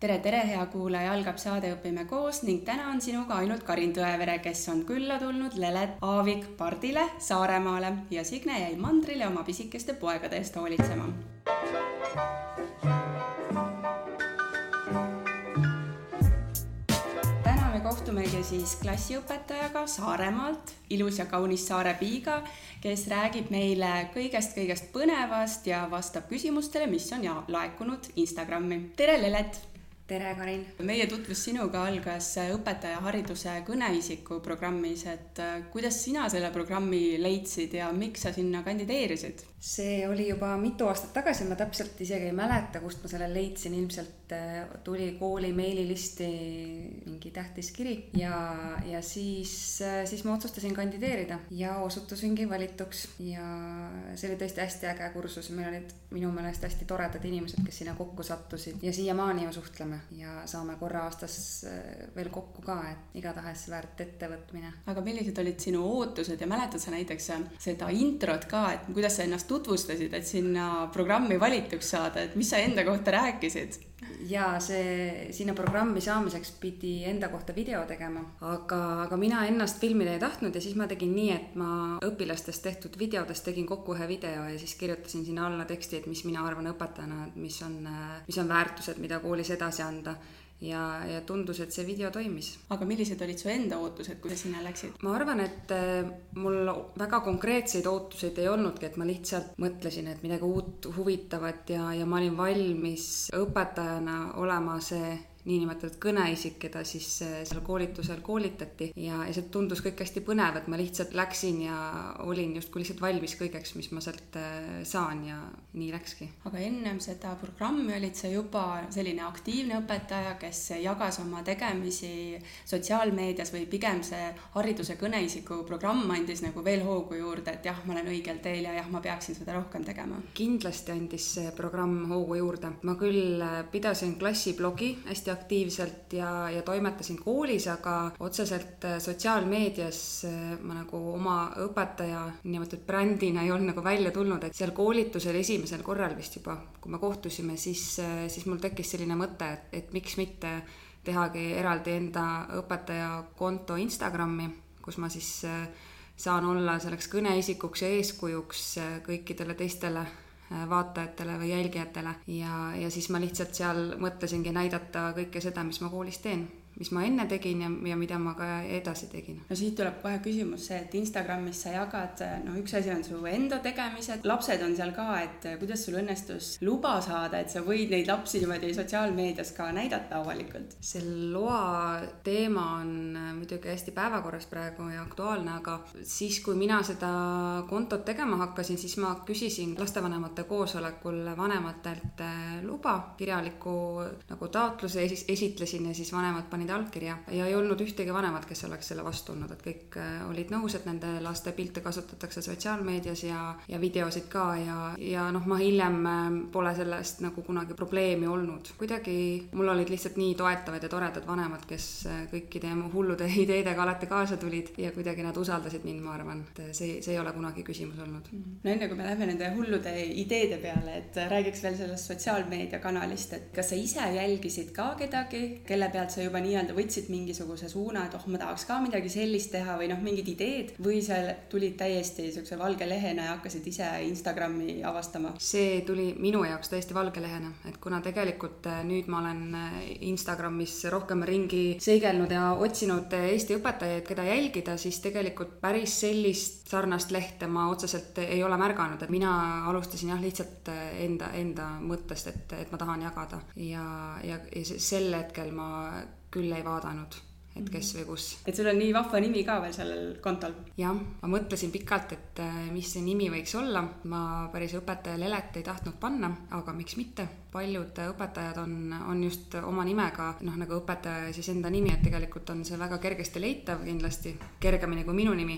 tere, tere, hea kuulaja, algab saade Õpime koos ning täna on sinuga ainult Karin Tõevere, kes on külla tulnud Lelet Aavik pardile Saaremaale ja Signe jäi mandrile oma pisikeste poegade eest hoolitsema. täna me kohtumegi siis klassiõpetajaga Saaremaalt, ilus ja kaunis Saare Piiga, kes räägib meile kõigest-kõigest põnevast ja vastab küsimustele, mis on ja laekunud Instagrami. tere, Lelet! Tere, Karin! meie tutvus sinuga algas õpetajahariduse kõneisiku programmis, et kuidas sina selle programmi leidsid ja miks sa sinna kandideerisid? See oli juba mitu aastat tagasi, ma täpselt isegi ei mäleta, kust ma selle leidsin, ilmselt äh, tuli kooli meililisti mingi tähtis kiri ja, ja siis, äh, siis ma otsustasin kandideerida ja osutusingi valituks. Ja see oli tõesti hästi äge kursus, meil olid minu meelest hästi toredad inimesed, kes sinna kokku sattusid ja siiamaani ju suhtleme ja saame korra aastas äh, veel kokku ka, et igatahes väärt ettevõtmine. aga millised olid sinu ootused? Ja mäletad sa näiteks seda introt ka, et kuidas sa ennast tutvustasid, et sinna programmi valituks saada, et mis sa enda kohta rääkisid? ja see sinna programmi saamiseks pidi enda kohta video tegema, aga, aga mina ennast filmida ei tahtnud ja siis ma tegin nii, et ma õpilastest tehtud videodest tegin kokku ühe video ja siis kirjutasin sinna alla teksti, et mis mina arvan õpetajana, et mis on, mis on väärtused, mida koolis edasi anda ja, ja tundus, et see video toimis. aga millised olid su enda ootused, kui sa sinna läksid? ma arvan, et äh, mul väga konkreetseid ootuseid ei olnudki, et ma lihtsalt mõtlesin, et midagi uut, huvitavat ja, ja ma olin valmis õpetajana olema see niinimetatud kõneisik, keda siis äh, seal koolitusel koolitati ja, ja see tundus kõik hästi põnev, et ma lihtsalt läksin ja olin justkui lihtsalt valmis kõigeks, mis ma sealt äh, saan ja nii läkski. aga ennem seda programmi olid sa juba selline aktiivne õpetaja, kes jagas oma tegemisi sotsiaalmeedias või pigem see hariduse kõneisiku programm andis nagu veel hoogu juurde, et jah, ma olen õigel teel ja jah, ma peaksin seda rohkem tegema? kindlasti andis see programm hoogu juurde. ma küll äh, pidasin klassiblogi hästi aktiivselt ja, ja toimetasin koolis, aga otseselt äh, sotsiaalmeedias äh, ma nagu oma õpetaja niinimetatud brändina ei olnud nagu välja tulnud, et seal koolitusel esimesel korral vist juba, kui me kohtusime, siis, äh, siis mul tekkis selline mõte, et, et miks mitte tehagi eraldi enda õpetaja konto Instagrami, kus ma siis saan olla selleks kõneisikuks ja eeskujuks kõikidele teistele vaatajatele või jälgijatele. Ja, ja siis ma lihtsalt seal mõtlesingi näidata kõike seda, mis ma koolis teen mis ma enne tegin ja, ja mida ma ka edasi tegin. no siit tuleb kohe küsimus see, et Instagramis sa jagad, noh, üks asi on su enda tegemised, lapsed on seal ka, et kuidas sul õnnestus luba saada, et sa võid neid lapsi niimoodi sotsiaalmeedias ka näidata avalikult? see loa teema on muidugi hästi päevakorras praegu ja aktuaalne, aga siis, kui mina seda kontot tegema hakkasin, siis ma küsisin lastevanemate koosolekul vanematelt luba, kirjaliku nagu taotluse esitlesin ja siis vanemad panid panid allkirja ja ei olnud ühtegi vanemat, kes oleks selle vastu olnud, et kõik äh, olid nõus, et nende laste pilte kasutatakse sotsiaalmeedias ja, ja videosid ka ja, ja noh, ma hiljem äh, pole sellest nagu kunagi probleemi olnud. kuidagi mul olid lihtsalt nii toetavad ja toredad vanemad, kes äh, kõikide mu hullude ideedega alati kaasa tulid ja kuidagi nad usaldasid mind, ma arvan, et see, see ei ole kunagi küsimus olnud. No enne kui me lähme nende hullude ideede peale, et räägiks veel sellest sotsiaalmeediakanalist, et kas sa ise jälgisid ka kedagi, kelle pealt sa juba nii nii-öelda võtsid mingisuguse suuna, et oh, ma tahaks ka midagi sellist teha või noh, mingid ideed või sa tulid täiesti niisuguse valge lehena ja hakkasid ise Instagrami avastama? see tuli minu jaoks täiesti valge lehena, et kuna tegelikult äh, nüüd ma olen äh, Instagramis rohkem ringi seigelnud ja otsinud äh, Eesti õpetajaid, keda jälgida, siis tegelikult päris sellist sarnast lehte ma otseselt ei ole märganud, et mina alustasin jah, lihtsalt enda, enda mõttest, et, et ma tahan jagada ja, ja, ja sel hetkel ma küll ei vaadanud, et kes või kus. et sul on nii vahva nimi ka veel sellel kontol? jah, ma mõtlesin pikalt, et äh, mis see nimi võiks olla, ma päris õpetaja Lelet ei tahtnud panna, aga miks mitte, paljud õpetajad on, on just oma nimega, noh, nagu õpetaja siis enda nimi, et tegelikult on see väga kergesti leitav kindlasti, kergemini kui minu nimi,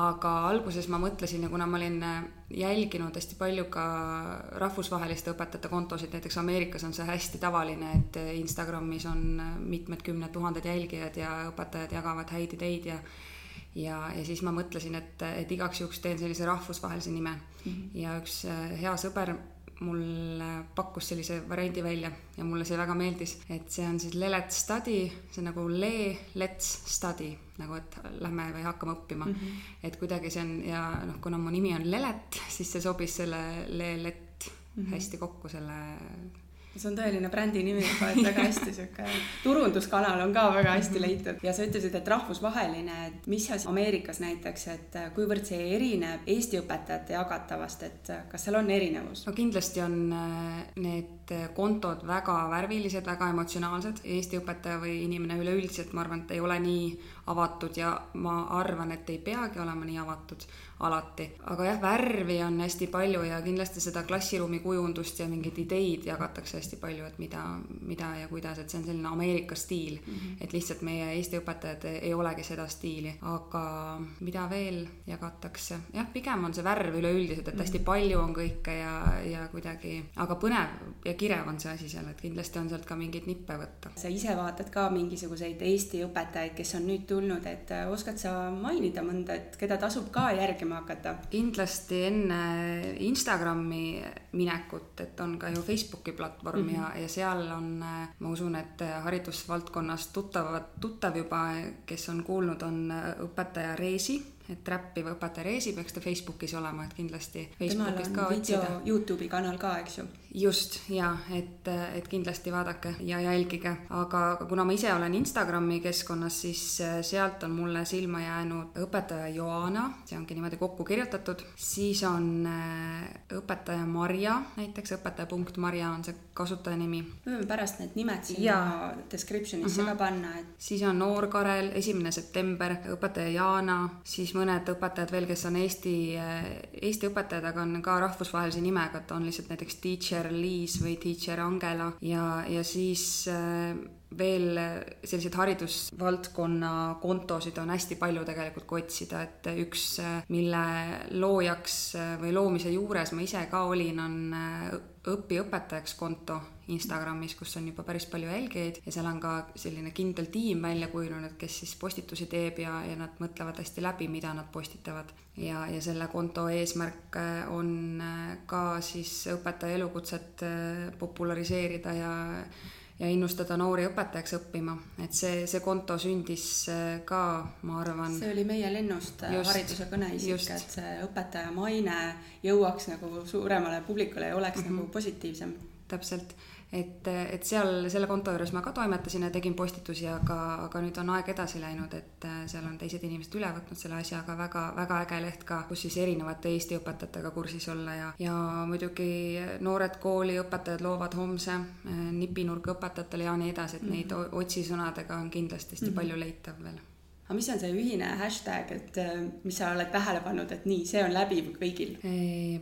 aga alguses ma mõtlesin ja kuna ma olin äh, jälginud hästi palju ka rahvusvaheliste õpetajate kontosid, näiteks Ameerikas on see hästi tavaline, et Instagramis on mitmed kümned tuhanded jälgijad ja õpetajad jagavad häid ideid ja ja, ja siis ma mõtlesin, et, et igaks juhuks teen sellise rahvusvahelise nime mm. -hmm. ja üks äh, hea sõber mulle pakkus sellise variandi välja ja mulle see väga meeldis, et see on siis Let's Study, see on nagu le, let's study nagu, et lähme või hakkame õppima mm. -hmm. et kuidagi see on ja noh, kuna mu nimi on Lelet, siis see sobis selle le, let mm -hmm. hästi kokku selle see on tõeline brändi nimi juba, et väga hästi sihuke turunduskanal on ka väga hästi leitud ja sa ütlesid, et rahvusvaheline, et mis asi Ameerikas näiteks, et kuivõrd see erineb Eesti õpetajate jagatavast, et kas seal on erinevus? no kindlasti on äh, need kontod väga värvilised, väga emotsionaalsed. Eesti õpetaja või inimene üleüldiselt, ma arvan, et ei ole nii avatud ja ma arvan, et ei peagi olema nii avatud alati. aga jah, värvi on hästi palju ja kindlasti seda klassiruumi kujundust ja mingeid ideid jagatakse hästi palju, et mida, mida ja kuidas, et see on selline Ameerika stiil mm. -hmm. et lihtsalt meie Eesti õpetajad ei olegi seda stiili, aga mida veel jagatakse, jah, pigem on see värv üleüldiselt, et hästi mhm. palju on kõike ja, ja kuidagi, aga põnev ja kirev on see asi seal, et kindlasti on sealt ka mingeid nippe võtta. sa ise vaatad ka mingisuguseid Eesti õpetajaid, kes on nüüd tulnud, et oskad sa mainida mõnda, et keda tasub ka järgi rääkima hakata? kindlasti enne Instagrami minekut, et on ka ju Facebooki platvorm mm -hmm. ja, ja seal on, ma usun, et haridusvaldkonnas tuttavad, tuttav juba, kes on kuulnud, on õpetaja Reesi et räppiv õpetaja Reesi peaks ta Facebookis olema, et kindlasti Facebookist ka otsida. Youtube'i kanal ka, eks ju just ja et, et kindlasti vaadake ja jälgige, aga kuna ma ise olen Instagrami keskkonnas, siis äh, sealt on mulle silma jäänud õpetaja Joana, see ongi niimoodi kokku kirjutatud, siis on äh, õpetaja Marja, näiteks õpetaja punkt Marja on see kasutajanimi. me võime pärast need nimed sinna description'isse uh -huh. ka panna, et. siis on Noor Karel, esimene september, õpetaja Jaana, siis mõned õpetajad veel, kes on Eesti, äh, Eesti õpetajad, aga on ka rahvusvahelise nimega, et on lihtsalt näiteks teacher teacher Liis või teacher Angela. Ja, ja siis äh, veel selliseid haridusvaldkonna kontosid on hästi palju tegelikult, kui otsida, et üks, äh, mille loojaks äh, või loomise juures ma ise ka olin, on õpiõpetajaks konto Instagramis, kus on juba päris palju jälgijaid ja seal on ka selline kindel tiim välja kujunenud, kes siis postitusi teeb ja, ja nad mõtlevad hästi läbi, mida nad postitavad. ja, ja selle konto eesmärk on ka siis õpetaja elukutset populariseerida ja ja innustada noori õpetajaks õppima, et see, see konto sündis ka, ma arvan. see oli meie lennust just, hariduse kõneisik, et see õpetaja maine jõuaks nagu suuremale publikule ja oleks mm -hmm. nagu positiivsem. täpselt et, et seal selle konto juures ma ka toimetasin ja tegin postitusi, aga, aga nüüd on aeg edasi läinud, et äh, seal on teised inimesed üle võtnud selle asja, aga väga, väga äge leht ka, kus siis erinevate Eesti õpetajatega kursis olla ja, ja muidugi noored kooliõpetajad loovad homse äh, nipinurga õpetajatele ja nii edasi, et -hmm. neid otsisõnadega on kindlasti hästi mm -hmm. palju leitav veel aga mis on see ühine hashtag, et äh, mis sa oled tähele pannud, et nii, see on läbiv kõigil?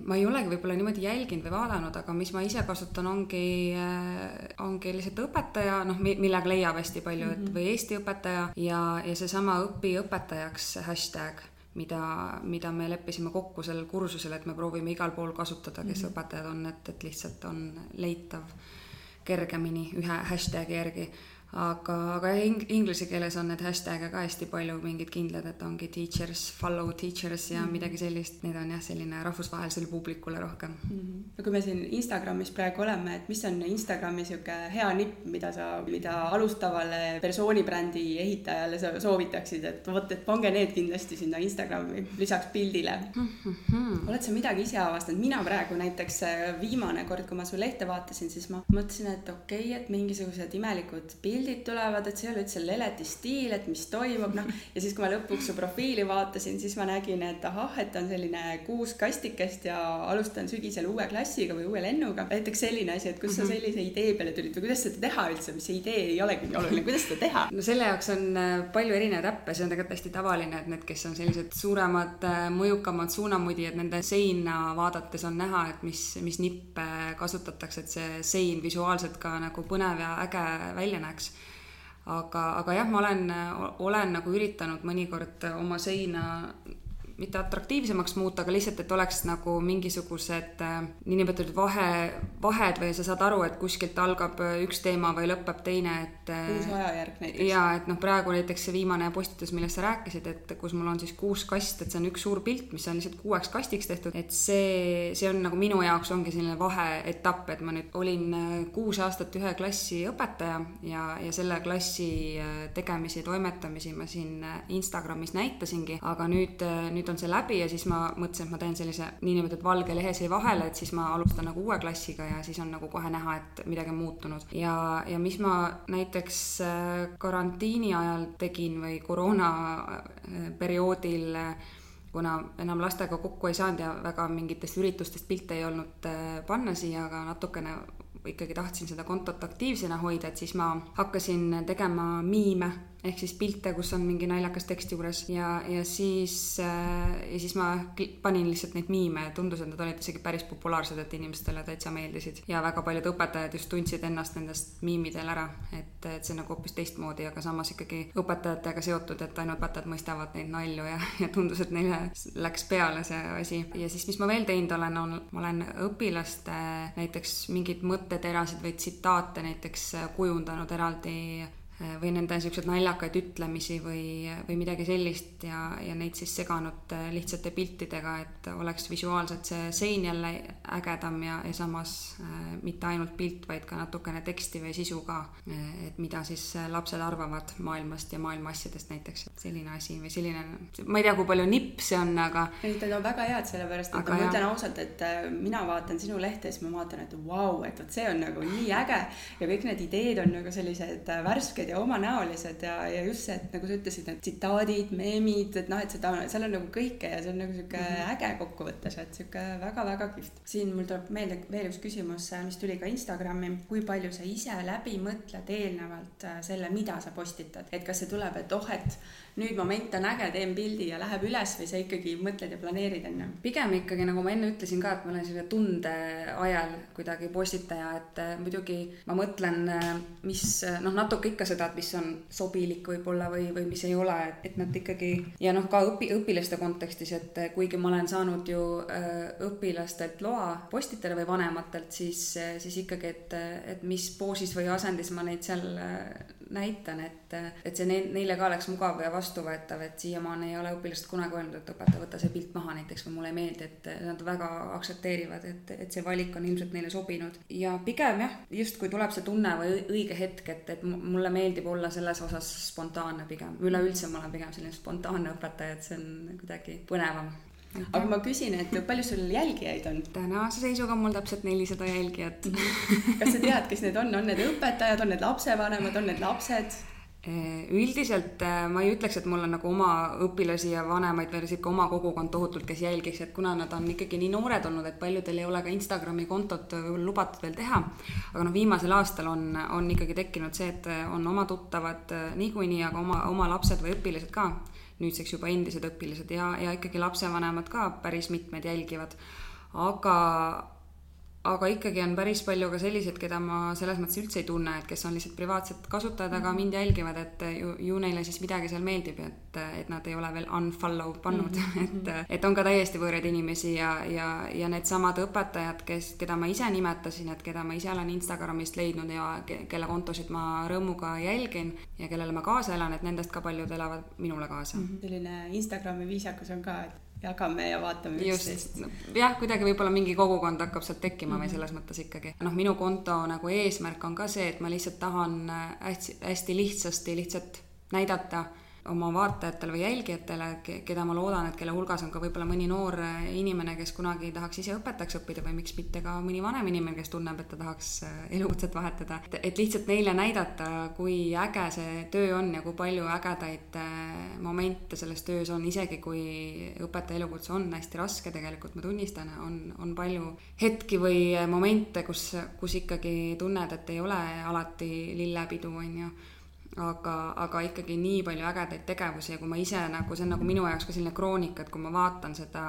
ma ei olegi võib-olla niimoodi jälginud või vaadanud, aga mis ma ise kasutan, ongi, äh, ongi lihtsalt õpetaja, noh, millega leiab hästi palju, et mhm. või Eesti õpetaja ja, ja seesama õpi õpetajaks hashtag mida, mida me leppisime kokku sellel kursusel, et me proovime igal pool kasutada, kes mm -hmm. õpetajad on, et, et lihtsalt on leitav kergemini ühe hashtag'i järgi aga, aga jah, inglise keeles on need hashtag'e ka hästi palju, mingid kindlad, et ongi teachers, follow teachers ja mm -hmm. midagi sellist, need on jah, selline rahvusvahelisele publikule rohkem mm. -hmm. no kui me siin Instagramis praegu oleme, et mis on Instagrami niisugune hea nipp, mida sa, mida alustavale persoonibrändi ehitajale sa soovitaksid, et vot, et pange need kindlasti sinna Instagrami lisaks pildile mm. -hmm. oled sa midagi ise avastanud, mina praegu näiteks äh, viimane kord, kui ma su lehte vaatasin, siis ma mõtlesin, et okei okay,, et mingisugused imelikud pildid pildid tulevad, et see ei ole üldse Leleti stiil, et mis toimub, noh. ja siis, kui ma lõpuks su profiili vaatasin, siis ma nägin, et ahah, et on selline kuus kastikest ja alustan sügisel uue klassiga või uue lennuga. näiteks selline asi, et kust sa mhm. sellise idee peale tulid või kuidas seda teha üldse, mis see idee ei olegi nii oluline, kuidas seda teha? no selle jaoks on äh, palju erinevaid äppe, see on tegelikult hästi tavaline, et need, kes on sellised suuremad, äh, mõjukamad suunamudijad, nende seina vaadates on näha, et mis, mis nippe kasutatakse, et see sein visuaalselt ka nagu põnev ja äge välja näeks aga, aga jah, ma olen, olen nagu üritanud mõnikord oma seina mitte atraktiivsemaks muuta, aga lihtsalt, et oleks nagu mingisugused äh, niinimetatud vahe, vahed või sa saad aru, et kuskilt algab äh, üks teema või lõpeb teine, et äh, uus ajajärg näiteks. jaa, et noh, praegu näiteks see viimane postitus, millest sa rääkisid, et kus mul on siis kuus kast, et see on üks suur pilt, mis on lihtsalt kuueks kastiks tehtud, et see, see on nagu minu jaoks ongi selline vaheetapp, et ma nüüd olin kuus aastat ühe klassi õpetaja ja, ja selle klassi tegemisi ja toimetamisi ma siin Instagramis näitasingi, aga nüüd, nüüd on see läbi ja siis ma mõtlesin, et ma teen sellise niinimetatud valge lehesei vahele, et siis ma alustan nagu uue klassiga ja siis on nagu kohe näha, et midagi on muutunud. ja, ja mis ma näiteks äh, karantiini ajal tegin või koroona äh, perioodil kuna enam lastega kokku ei saanud ja väga mingitest üritustest pilte ei olnud äh, panna siia, aga natukene ikkagi tahtsin seda kontot aktiivsena hoida, et siis ma hakkasin tegema miime ehk siis pilte, kus on mingi naljakas tekst juures ja, ja siis äh,, ja siis ma panin lihtsalt neid miime ja tundus, et nad olid isegi päris populaarsed, et inimestele täitsa meeldisid. ja väga paljud õpetajad just tundsid ennast nendest miimidel ära, et, et see nagu hoopis teistmoodi, aga samas ikkagi õpetajatega seotud, et ainult õpetajad mõistavad neid nalju ja, ja tundus, et neile läks peale see asi. ja siis, mis ma veel teinud olen, on, ma olen õpilaste näiteks mingeid mõtteterasid või tsitaate näiteks kujundanud eraldi või nende niisuguseid naljakaid ütlemisi või, või midagi sellist ja, ja neid siis seganud äh, lihtsate piltidega, et oleks visuaalselt see sein jälle ägedam ja, ja samas äh, mitte ainult pilt, vaid ka natukene teksti või sisu ka. Äh, et mida siis lapsed arvavad maailmast ja maailma asjadest näiteks, selline asi või selline, ma ei tea, kui palju nipp see on, aga. ei, need on väga head, sellepärast et aga ma ütlen ausalt, et mina vaatan sinu lehte ja siis ma vaatan, et vau wow,, et vot see on nagu nii äge ja kõik need ideed on nagu sellised värsked väikesed ja omanäolised ja, ja just see, et nagu sa ütlesid, need tsitaadid, meemid, et noh, et seda, seal on nagu kõike ja see on nagu sihuke mm -hmm. äge kokkuvõttes, et sihuke väga-väga kihvt. siin mul tuleb meelde veel üks küsimus, mis tuli ka Instagrami, kui palju sa ise läbi mõtled eelnevalt äh, selle, mida sa postitad, et kas see tuleb, et oh, et nüüd moment on äge, teen pildi ja läheb üles või sa ikkagi mõtled ja planeerid enne? pigem ikkagi, nagu ma enne ütlesin ka, et ma olen selline tunde ajal kuidagi postitaja, et äh, muidugi ma mõtlen, äh, mis noh, natuke ikka seda, et mis on sobilik võib-olla või, või mis ei ole, et nad ikkagi ja noh, ka õpi-, õpilaste kontekstis, et kuigi ma olen saanud ju õpilastelt loa postitada või vanematelt, siis, siis ikkagi, et, et mis poosis või asendis ma neid seal näitan, et, et see neile ka oleks mugav ja vastuvõetav, et siiamaani ei ole õpilased kunagi öelnud, et õpetaja, võta see pilt maha näiteks või mulle ei meeldi, et nad väga aktsepteerivad, et, et see valik on ilmselt neile sobinud. ja pigem jah, just kui tuleb see tunne või õige hetk, et, et mulle meeldib olla selles osas spontaanne pigem, üleüldse ma olen pigem selline spontaanne õpetaja, et see on kuidagi põnevam aga ma küsin, et palju sul jälgijaid on? tänase seisuga on mul täpselt nelisada jälgijat kas sa tead, kes need on, on need õpetajad, on need lapsevanemad, on need lapsed? Äh, üldiselt äh, ma ei ütleks, et mul on nagu oma õpilasi ja vanemaid või sihuke oma kogukond tohutult, kes jälgiks, et kuna nad on ikkagi nii noored olnud, et paljudel ei ole ka Instagrami kontot võib-olla lubatud veel teha. aga noh, viimasel aastal on, on ikkagi tekkinud see, et on oma tuttavad niikuinii, aga oma, oma lapsed või õpilased ka nüüdseks juba endised õpilased ja, ja ikkagi lapsevanemad ka päris mitmed jälgivad. aga, aga ikkagi on päris palju ka selliseid, keda ma selles mõttes üldse ei tunne, et kes on lihtsalt privaatsed kasutajad, aga mhm. mind jälgivad, et ju, ju neile siis midagi seal meeldib, et, et nad ei ole veel unfollow pannud mm, -hmm. et, et on ka täiesti võõraid inimesi ja, ja, ja needsamad õpetajad, kes, keda ma ise nimetasin, et keda ma ise olen Instagramist leidnud ja ke, kelle kontosid ma rõõmuga jälgin ja kellele ma kaasa elan, et nendest ka paljud elavad minule kaasa mm. -hmm. selline Instagrami viisakus on ka, et jagame ja vaatame üksteist. jah, kuidagi võib-olla mingi kogukond hakkab sealt tekkima mm -hmm. või mhm. selles mõttes ikkagi. noh, minu konto nagu eesmärk on ka see, et ma lihtsalt tahan hästi, hästi lihtsasti lihtsalt näidata oma vaatajatele või jälgijatele, keda ma loodan, et kelle hulgas on ka võib-olla mõni noor inimene, kes kunagi tahaks ise õpetajaks õppida või miks mitte ka mõni vanem inimene, kes tunneb, et ta tahaks äh, elukutset vahetada. et lihtsalt neile näidata, kui äge see töö on ja kui palju ägedaid äh, momente selles töös on, isegi kui õpetaja elukutse on hästi raske, tegelikult ma tunnistan, on, on palju hetki või momente, kus, kus ikkagi tunned, et ei ole alati lillepidu, on ju aga, aga ikkagi nii palju ägedaid tegevusi ja kui ma ise nagu, see on nagu minu jaoks ka selline kroonika, et kui ma vaatan seda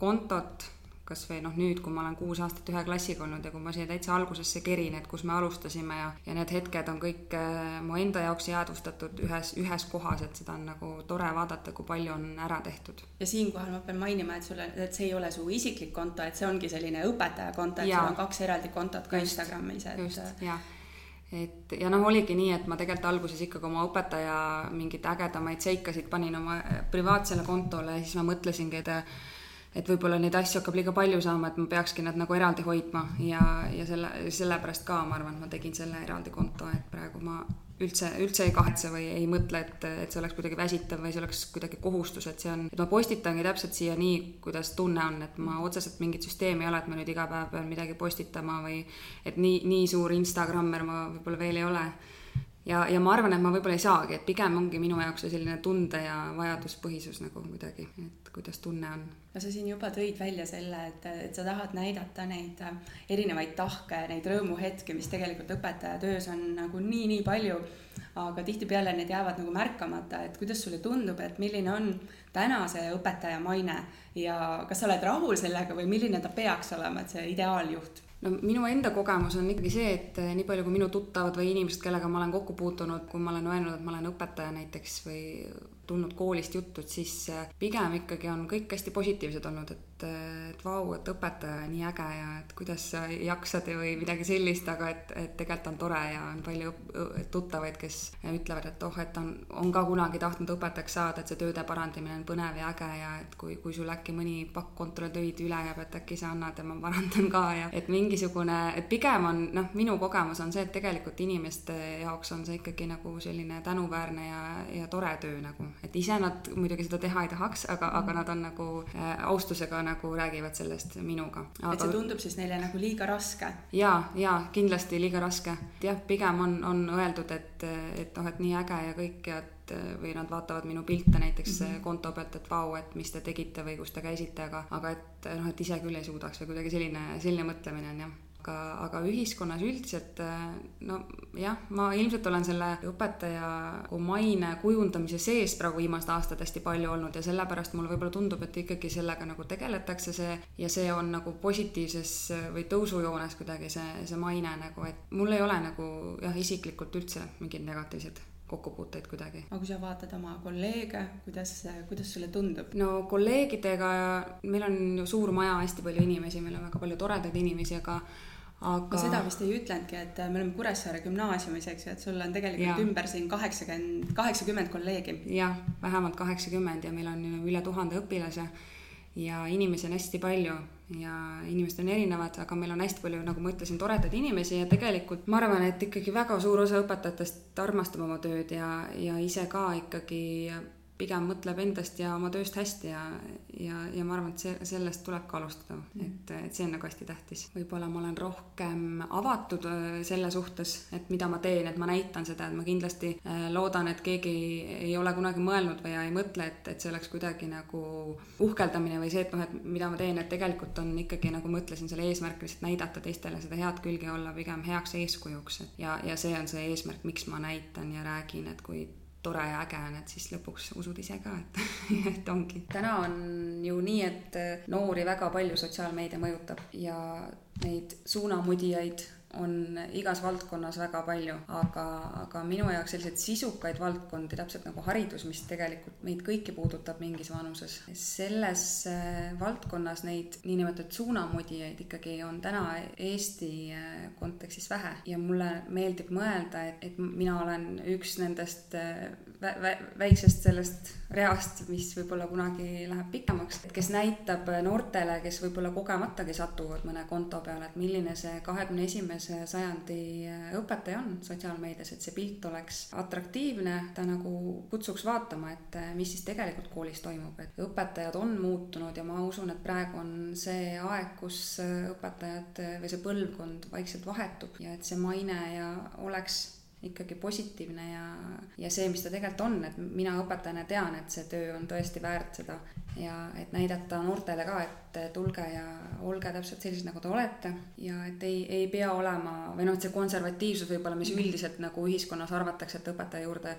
kontot, kas või noh, nüüd, kui ma olen kuus aastat ühe klassiga olnud ja kui ma siia täitsa algusesse kerin, et kus me alustasime ja, ja need hetked on kõik äh, mu enda jaoks jäädvustatud ühes, ühes kohas, et seda on nagu tore vaadata, kui palju on ära tehtud. ja siinkohal ma pean mainima, et sulle, et see ei ole su isiklik konto, et see ongi selline õpetaja konto, et sul on kaks eraldi kontot ka just, Instagramis, et just, jah et ja noh, oligi nii, et ma tegelikult alguses ikkagi oma õpetaja mingeid ägedamaid seikasid panin oma privaatsele kontole ja siis ma mõtlesingi, et et võib-olla neid asju hakkab liiga palju saama, et ma peakski nad nagu eraldi hoidma. Ja, ja selle, sellepärast ka ma arvan, et ma tegin selle eraldi konto, et praegu ma üldse, üldse ei kahetse või ei mõtle, et, et see oleks kuidagi väsitav või see oleks kuidagi kohustus, et see on, et ma postitangi täpselt siia nii, kuidas tunne on, et ma otseselt mingit süsteemi ei ole, et ma nüüd iga päev pean midagi postitama või et nii, nii suur Instagrammer ma võib-olla veel ei ole ja, ja ma arvan, et ma võib-olla ei saagi, et pigem ongi minu jaoks see selline tunde ja vajaduspõhisus nagu kuidagi, et kuidas tunne on. no sa siin juba tõid välja selle, et, et sa tahad näidata neid äh, erinevaid tahke, neid rõõmuhetki, mis tegelikult õpetaja töös on nagu nii-nii palju, aga tihtipeale need jäävad nagu märkamata, et kuidas sulle tundub, et milline on täna see õpetaja maine ja kas sa oled rahul sellega või milline ta peaks olema, et see ideaaljuht no minu enda kogemus on ikkagi see, et eh, nii palju kui minu tuttavad või inimesed, kellega ma olen kokku puutunud, kui ma olen öelnud, et ma olen õpetaja näiteks või tulnud koolist juttu, et siis eh, pigem ikkagi on kõik hästi positiivsed olnud, et et, et vau, et õpetaja nii äge ja et kuidas sa jaksad või midagi sellist, aga et, et tegelikult on tore ja on palju tuttavaid, kes ütlevad, et oh, et on, on ka kunagi tahtnud õpetajaks saada, et see tööde parandamine on põnev ja äge ja et kui, kui sul äkki mõni pakk kontrolltöid üle jääb, et äkki sa annad ja ma parandan ka ja et mingisugune, et pigem on noh, minu kogemus on see, et tegelikult inimeste jaoks on see ikkagi nagu selline tänuväärne ja, ja tore töö nagu, et ise nad muidugi seda teha ei tahaks, aga, aga nad on nagu äh, austusega nagu räägivad sellest minuga aga.... et see tundub siis neile nagu liiga raske? ja, ja kindlasti liiga raske. jah, pigem on, on öeldud, et, et noh, et nii äge ja kõik ja et või nad vaatavad minu pilte näiteks mm -hmm. konto pealt, et vau, et mis te tegite või kus te käisite, aga, aga et noh, et ise küll ei suudaks või kuidagi selline, selline mõtlemine on jah aga, aga ühiskonnas üldiselt nojah, ma ilmselt olen selle õpetaja maine kujundamise sees praegu viimased aastad hästi palju olnud ja sellepärast mulle võib-olla tundub, et ikkagi sellega nagu tegeletakse see ja see on nagu positiivses või tõusujoones kuidagi see, see maine nagu, et mul ei ole nagu jah, isiklikult üldse mingeid negatiivseid kokkupuuteid kuidagi. aga kui sa vaatad oma kolleege, kuidas, kuidas sulle tundub? no kolleegidega, meil on ju suur maja, hästi palju inimesi, meil on väga palju toredaid inimesi, aga aga. seda vist ei ütlenudki, et me oleme Kuressaare gümnaasiumis, eks ju, et sul on tegelikult ja. ümber siin kaheksakümmend, kaheksakümmend kolleegi. jah, vähemalt kaheksakümmend ja meil on üle tuhande õpilase ja inimesi on hästi palju ja inimesed on erinevad, aga meil on hästi palju, nagu ma ütlesin, toredaid inimesi ja tegelikult ma arvan, et ikkagi väga suur osa õpetajatest armastab oma tööd ja, ja ise ka ikkagi pigem mõtleb endast ja oma tööst hästi ja, ja, ja ma arvan, et see, sellest tuleb ka alustada, mm. et, et see on nagu hästi tähtis. võib-olla ma olen rohkem avatud äh, selle suhtes, et mida ma teen, et ma näitan seda, et ma kindlasti äh, loodan, et keegi ei ole kunagi mõelnud või ei mõtle, et, et see oleks kuidagi nagu uhkeldamine või see, et noh, et mida ma teen, et tegelikult on ikkagi nagu ma ütlesin, selle eesmärk lihtsalt näidata teistele seda head külge olla pigem heaks eeskujuks, ja, ja see on see eesmärk, miks ma näitan ja räägin, et kui tore ja äge on, et siis lõpuks usud ise ka, et, et ongi. täna on ju nii, et noori väga palju sotsiaalmeedia mõjutab ja neid suunamudijaid on igas valdkonnas väga palju, aga, aga minu jaoks selliseid sisukaid valdkondi, täpselt nagu haridus, mis tegelikult meid kõiki puudutab mingis vanuses, selles äh, valdkonnas neid niinimetatud suunamudijaid ikkagi on täna Eesti äh, kontekstis vähe. Ja mulle meeldib mõelda, et, et mina olen üks nendest äh, vä vä väiksest sellest reast, mis võib-olla kunagi läheb pikemaks, kes näitab noortele, kes võib-olla kogematagi satuvad mõne konto peale, et milline see kahekümne esimese sajandi õpetaja on sotsiaalmeedias, et see pilt oleks atraktiivne, ta nagu kutsuks vaatama, et mis siis tegelikult koolis toimub, et õpetajad on muutunud ja ma usun, et praegu on see aeg, kus õpetajad või see põlvkond vaikselt vahetub ja et see maine ja oleks ikkagi positiivne ja, ja see, mis ta tegelikult on, et mina õpetajana tean, et see töö on tõesti väärt seda ja et näidata noortele ka, et tulge ja olge täpselt sellised, nagu te olete ja et ei, ei pea olema või noh, et see konservatiivsus võib-olla, mis mm. üldiselt nagu ühiskonnas arvatakse, et õpetaja juurde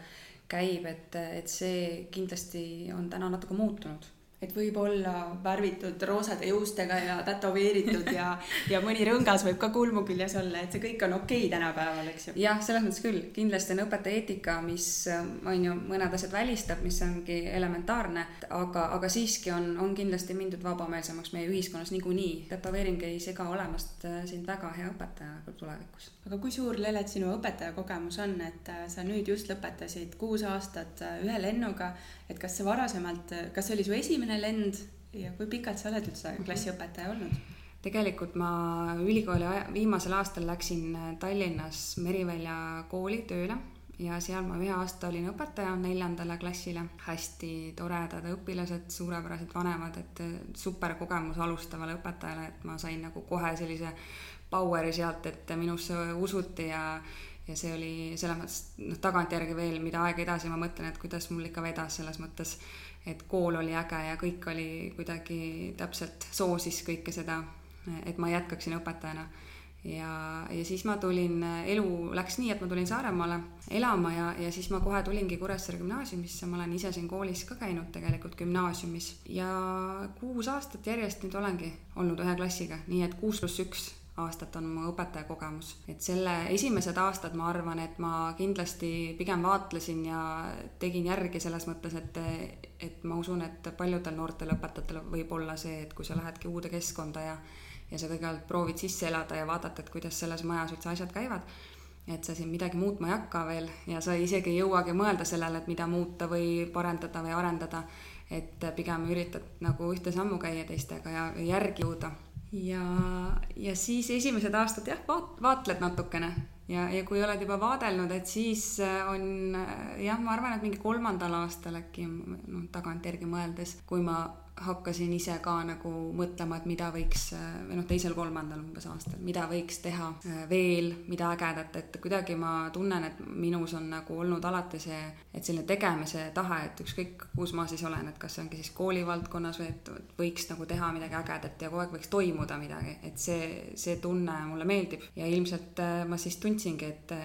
käib, et, et see kindlasti on täna natuke muutunud et võib olla värvitud roosade juustega ja tätoveeritud ja, ja mõni rõngas võib ka kulmu küljes olla, et see kõik on okei okay tänapäeval, eks ju. jah, selles mõttes küll, kindlasti on õpetaja eetika, mis on ju mõned asjad välistab, mis ongi elementaarne, aga, aga siiski on, on kindlasti mindud vabameelsemaks meie ühiskonnas niikuinii. tätoveering ei sega olemast äh, sind väga hea õpetaja tulevikus. Aga kui suur, Lelet, sinu õpetajakogemus on, et äh, sa nüüd just lõpetasid kuus aastat äh, ühe lennuga, et kas see varasemalt, kas see oli su esimene lend ja kui pikalt sa oled üldse mhm. klassiõpetaja olnud? tegelikult ma ülikooli viimasel aastal läksin Tallinnas Merivälja kooli tööle ja seal ma ühe aasta olin õpetaja neljandale klassile. hästi toredad õpilased, suurepärased vanemad, et super kogemus alustavale õpetajale, et ma sain nagu kohe sellise power'i sealt, et minusse usuti ja ja see oli selles mõttes, noh, tagantjärgi veel, mida aeg edasi ma mõtlen, et kuidas mul ikka vedas selles mõttes, et kool oli äge ja kõik oli kuidagi täpselt soosis kõike seda, et ma jätkaksin õpetajana. ja, ja siis ma tulin, elu läks nii, et ma tulin Saaremaale elama ja, ja siis ma kohe tulingi Kuressaare gümnaasiumisse, ma olen ise siin koolis ka käinud tegelikult gümnaasiumis ja kuus aastat järjest nüüd olengi olnud ühe klassiga, nii et kuus pluss üks aastat on mu õpetajakogemus. et selle esimesed aastad ma arvan, et ma kindlasti pigem vaatlesin ja tegin järgi selles mõttes, et, et ma usun, et paljudel noortel õpetajatel võib olla see, et kui sa lähedki uude keskkonda ja ja sa kõigepealt proovid sisse elada ja vaadata, et kuidas selles majas üldse asjad käivad, et sa siin midagi muutma ei hakka veel ja sa isegi ei jõuagi mõelda sellele, et mida muuta või parendada või arendada, et pigem üritad nagu ühte sammu käia teistega ja järgi jõuda ja, ja siis esimesed aastad jah, vaat-, vaatled natukene. Ja, ja kui oled juba vaadelnud, et siis äh, on äh, jah, ma arvan, et mingi kolmandal aastal äkki noh, tagantjärgi mõeldes, kui ma hakkasin ise ka nagu mõtlema, et mida võiks, või noh, teisel-kolmandal umbes aastal, mida võiks teha äh, veel, mida ägedat, et kuidagi ma tunnen, et minus on nagu olnud alati see, et selline tegemise tahe, et ükskõik, kus ma siis olen, et kas see ongi siis koolivaldkonnas või et võiks nagu teha midagi ägedat ja kogu aeg võiks toimuda midagi, et see, see tunne mulle meeldib. Ja ilmselt äh, ma siis tundsingi, et,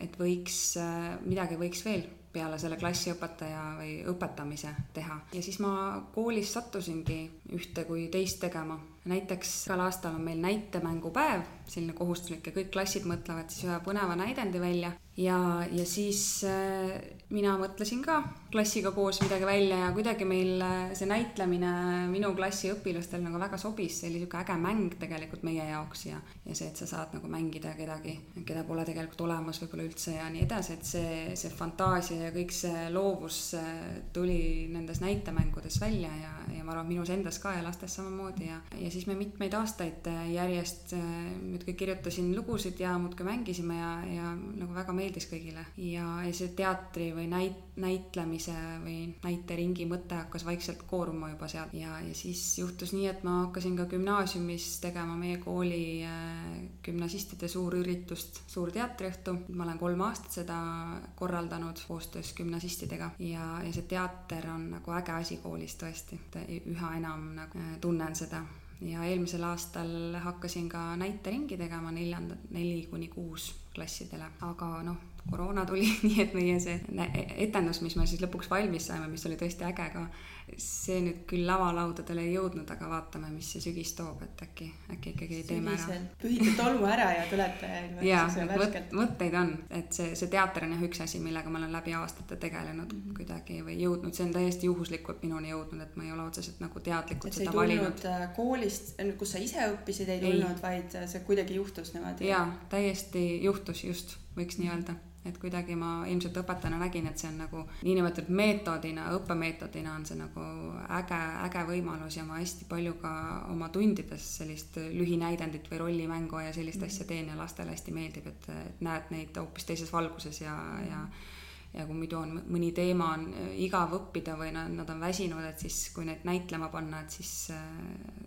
et võiks, äh, midagi võiks veel peale selle klassiõpetaja või õpetamise teha. ja siis ma koolis sattusingi ühte kui teist tegema. Näiteks igal aastal on meil näitemängupäev, selline kohustuslik ja kõik klassid mõtlevad siis ühe põneva näidendi välja. Ja, ja siis äh, mina mõtlesin ka klassiga koos midagi välja ja kuidagi meil äh, see näitlemine minu klassi õpilastel nagu väga sobis, see oli niisugune äge mäng tegelikult meie jaoks ja, ja see, et sa saad nagu mängida kedagi, keda pole tegelikult olemas võib-olla üldse ja nii edasi, et see, see fantaasia ja kõik see loovus äh, tuli nendes näitemängudes välja ja, ja ma arvan, minus endas ka ja lastes samamoodi ja, ja siis me mitmeid aastaid järjest muudkui kirjutasin lugusid ja muudkui mängisime ja, ja nagu väga meeldis kõigile. Ja, ja see teatri või näit-, näitlemise või näiteringi mõte hakkas vaikselt kooruma juba seal ja, ja siis juhtus nii, et ma hakkasin ka gümnaasiumis tegema meie kooli äh, gümnasistide suurüritust, suur teatriõhtu. ma olen kolm aastat seda korraldanud koostöös gümnasistidega. Ja, ja see teater on nagu äge asi koolis tõesti, üha enam nagu äh, tunnen seda ja eelmisel aastal hakkasin ka näiteringi tegema neljanda, neli kuni kuus klassidele, aga noh, koroona tuli, nii et meie see etendus, mis me siis lõpuks valmis saime, mis oli tõesti äge ka, see nüüd küll lavalaudadele ei jõudnud, aga vaatame, mis see sügis toob, et äkki, äkki ikkagi teeme ära. pühite tolmu ära ja tulete jaa, et mõtteid on, et see, see teater on jah üks asi, millega ma olen läbi aastate tegelenud mm -hmm. kuidagi või jõudnud, see on täiesti juhuslikult minuni jõudnud, et ma ei ole otseselt nagu teadlikult seda valinud. Äh, koolist, kus sa ise õppisid, ei tulnud, vaid see kuidagi juhtus niimoodi? jaa, täiesti juhtus just, võiks nii öelda et kuidagi ma ilmselt õpetajana nägin, et see on nagu niinimetatud meetodina, õppemeetodina on see nagu äge, äge võimalus ja ma hästi palju ka oma tundides sellist lühinäidendit või rollimängu ja sellist asja teen ja lastele hästi meeldib, et, et näed neid hoopis teises valguses ja ja ja kui muidu on mõni teema on igav õppida või nad, nad on väsinud, et siis kui neid näitlema panna, et siis äh,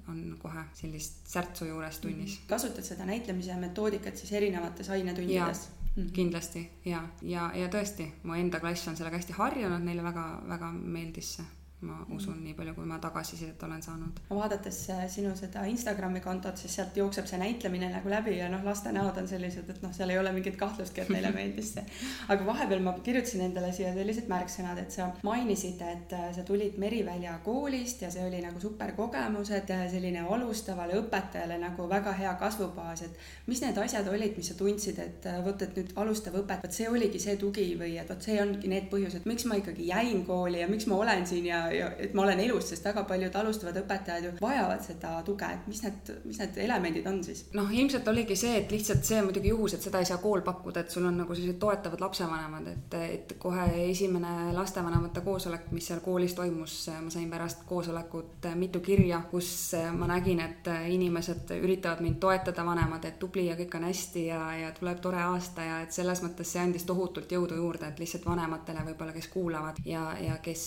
on kohe sellist särtsu juures tunnis. kasutad seda näitlemise metoodikat siis erinevates ainetundides? Mm -hmm. kindlasti ja, ja, ja tõesti, mu enda klass on sellega hästi harjunud, neile väga, väga meeldis see ma usun, nii palju, kui ma tagasisidet olen saanud. vaadates äh, sinu seda Instagrami kontot, siis sealt jookseb see näitlemine nagu läbi ja noh, laste näod on sellised, et noh, seal ei ole mingit kahtlustki, et neile meeldis see. aga vahepeal ma kirjutasin endale siia sellised märksõnad, et sa mainisid, et äh, sa tulid Merivälja koolist ja see oli nagu super kogemus, et äh, selline alustavale õpetajale nagu väga hea kasvubaas, et mis need asjad olid, mis sa tundsid, et vot, et nüüd alustav õpetaja, vot see oligi see tugi või et vot see ongi need põhjused, miks ma ikkagi jäin kooli ja miks ma olen siin ja ja et ma olen elus, sest väga paljud alustavad õpetajad ju vajavad seda tuge, et mis need, mis need elemendid on siis? noh, ilmselt oligi see, et lihtsalt see on muidugi juhus, et seda ei saa kool pakkuda, et sul on nagu sellised toetavad lapsevanemad, et, et kohe esimene lastevanemate koosolek, mis seal koolis toimus, ma sain pärast koosolekut mitu kirja, kus ma nägin, et inimesed üritavad mind toetada, vanemad, et tubli ja kõik on hästi ja, ja tuleb tore aasta ja et selles mõttes see andis tohutult jõudu juurde, et lihtsalt vanematele võib-olla, kes kuulavad ja, ja kes,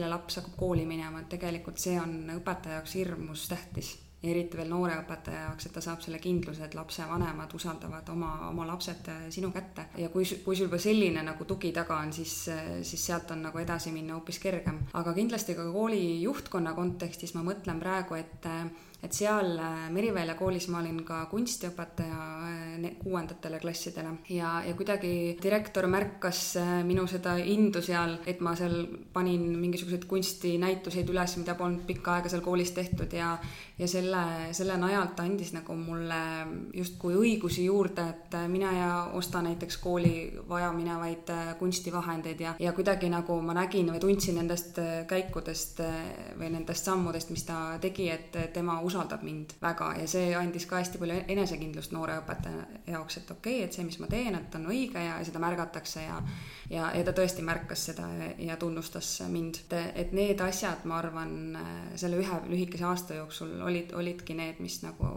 kelle laps hakkab kooli minema, et tegelikult see on õpetaja jaoks hirmus tähtis ja eriti veel noore õpetaja jaoks, et ta saab selle kindluse, et lapsevanemad usaldavad oma, oma lapsed sinu kätte. ja kui, kui sul juba selline nagu tugi taga on, siis, siis sealt on nagu edasi minna hoopis kergem. aga kindlasti ka kooli juhtkonna kontekstis ma mõtlen praegu, et et seal äh, Merivälja koolis ma olin ka kunstiõpetaja äh, kuuendatele klassidele. Ja, ja kuidagi direktor märkas äh, minu seda indu seal, et ma seal panin mingisuguseid kunstinäituseid üles, mida polnud pikka aega seal koolis tehtud ja ja selle, selle najal ta andis nagu mulle justkui õigusi juurde, et mine ja osta näiteks kooli vajaminevaid kunstivahendeid ja, ja kuidagi nagu ma nägin või tundsin nendest käikudest või nendest sammudest, mis ta tegi, et tema usaldab mind väga. Ja see andis ka hästi palju enesekindlust noore õpetaja jaoks, et okei okay,, et see, mis ma teen, et on õige ja seda märgatakse ja ja, ja ta tõesti märkas seda ja, ja tunnustas mind. et need asjad, ma arvan, selle ühe lühikese aasta jooksul olid, olidki need, mis nagu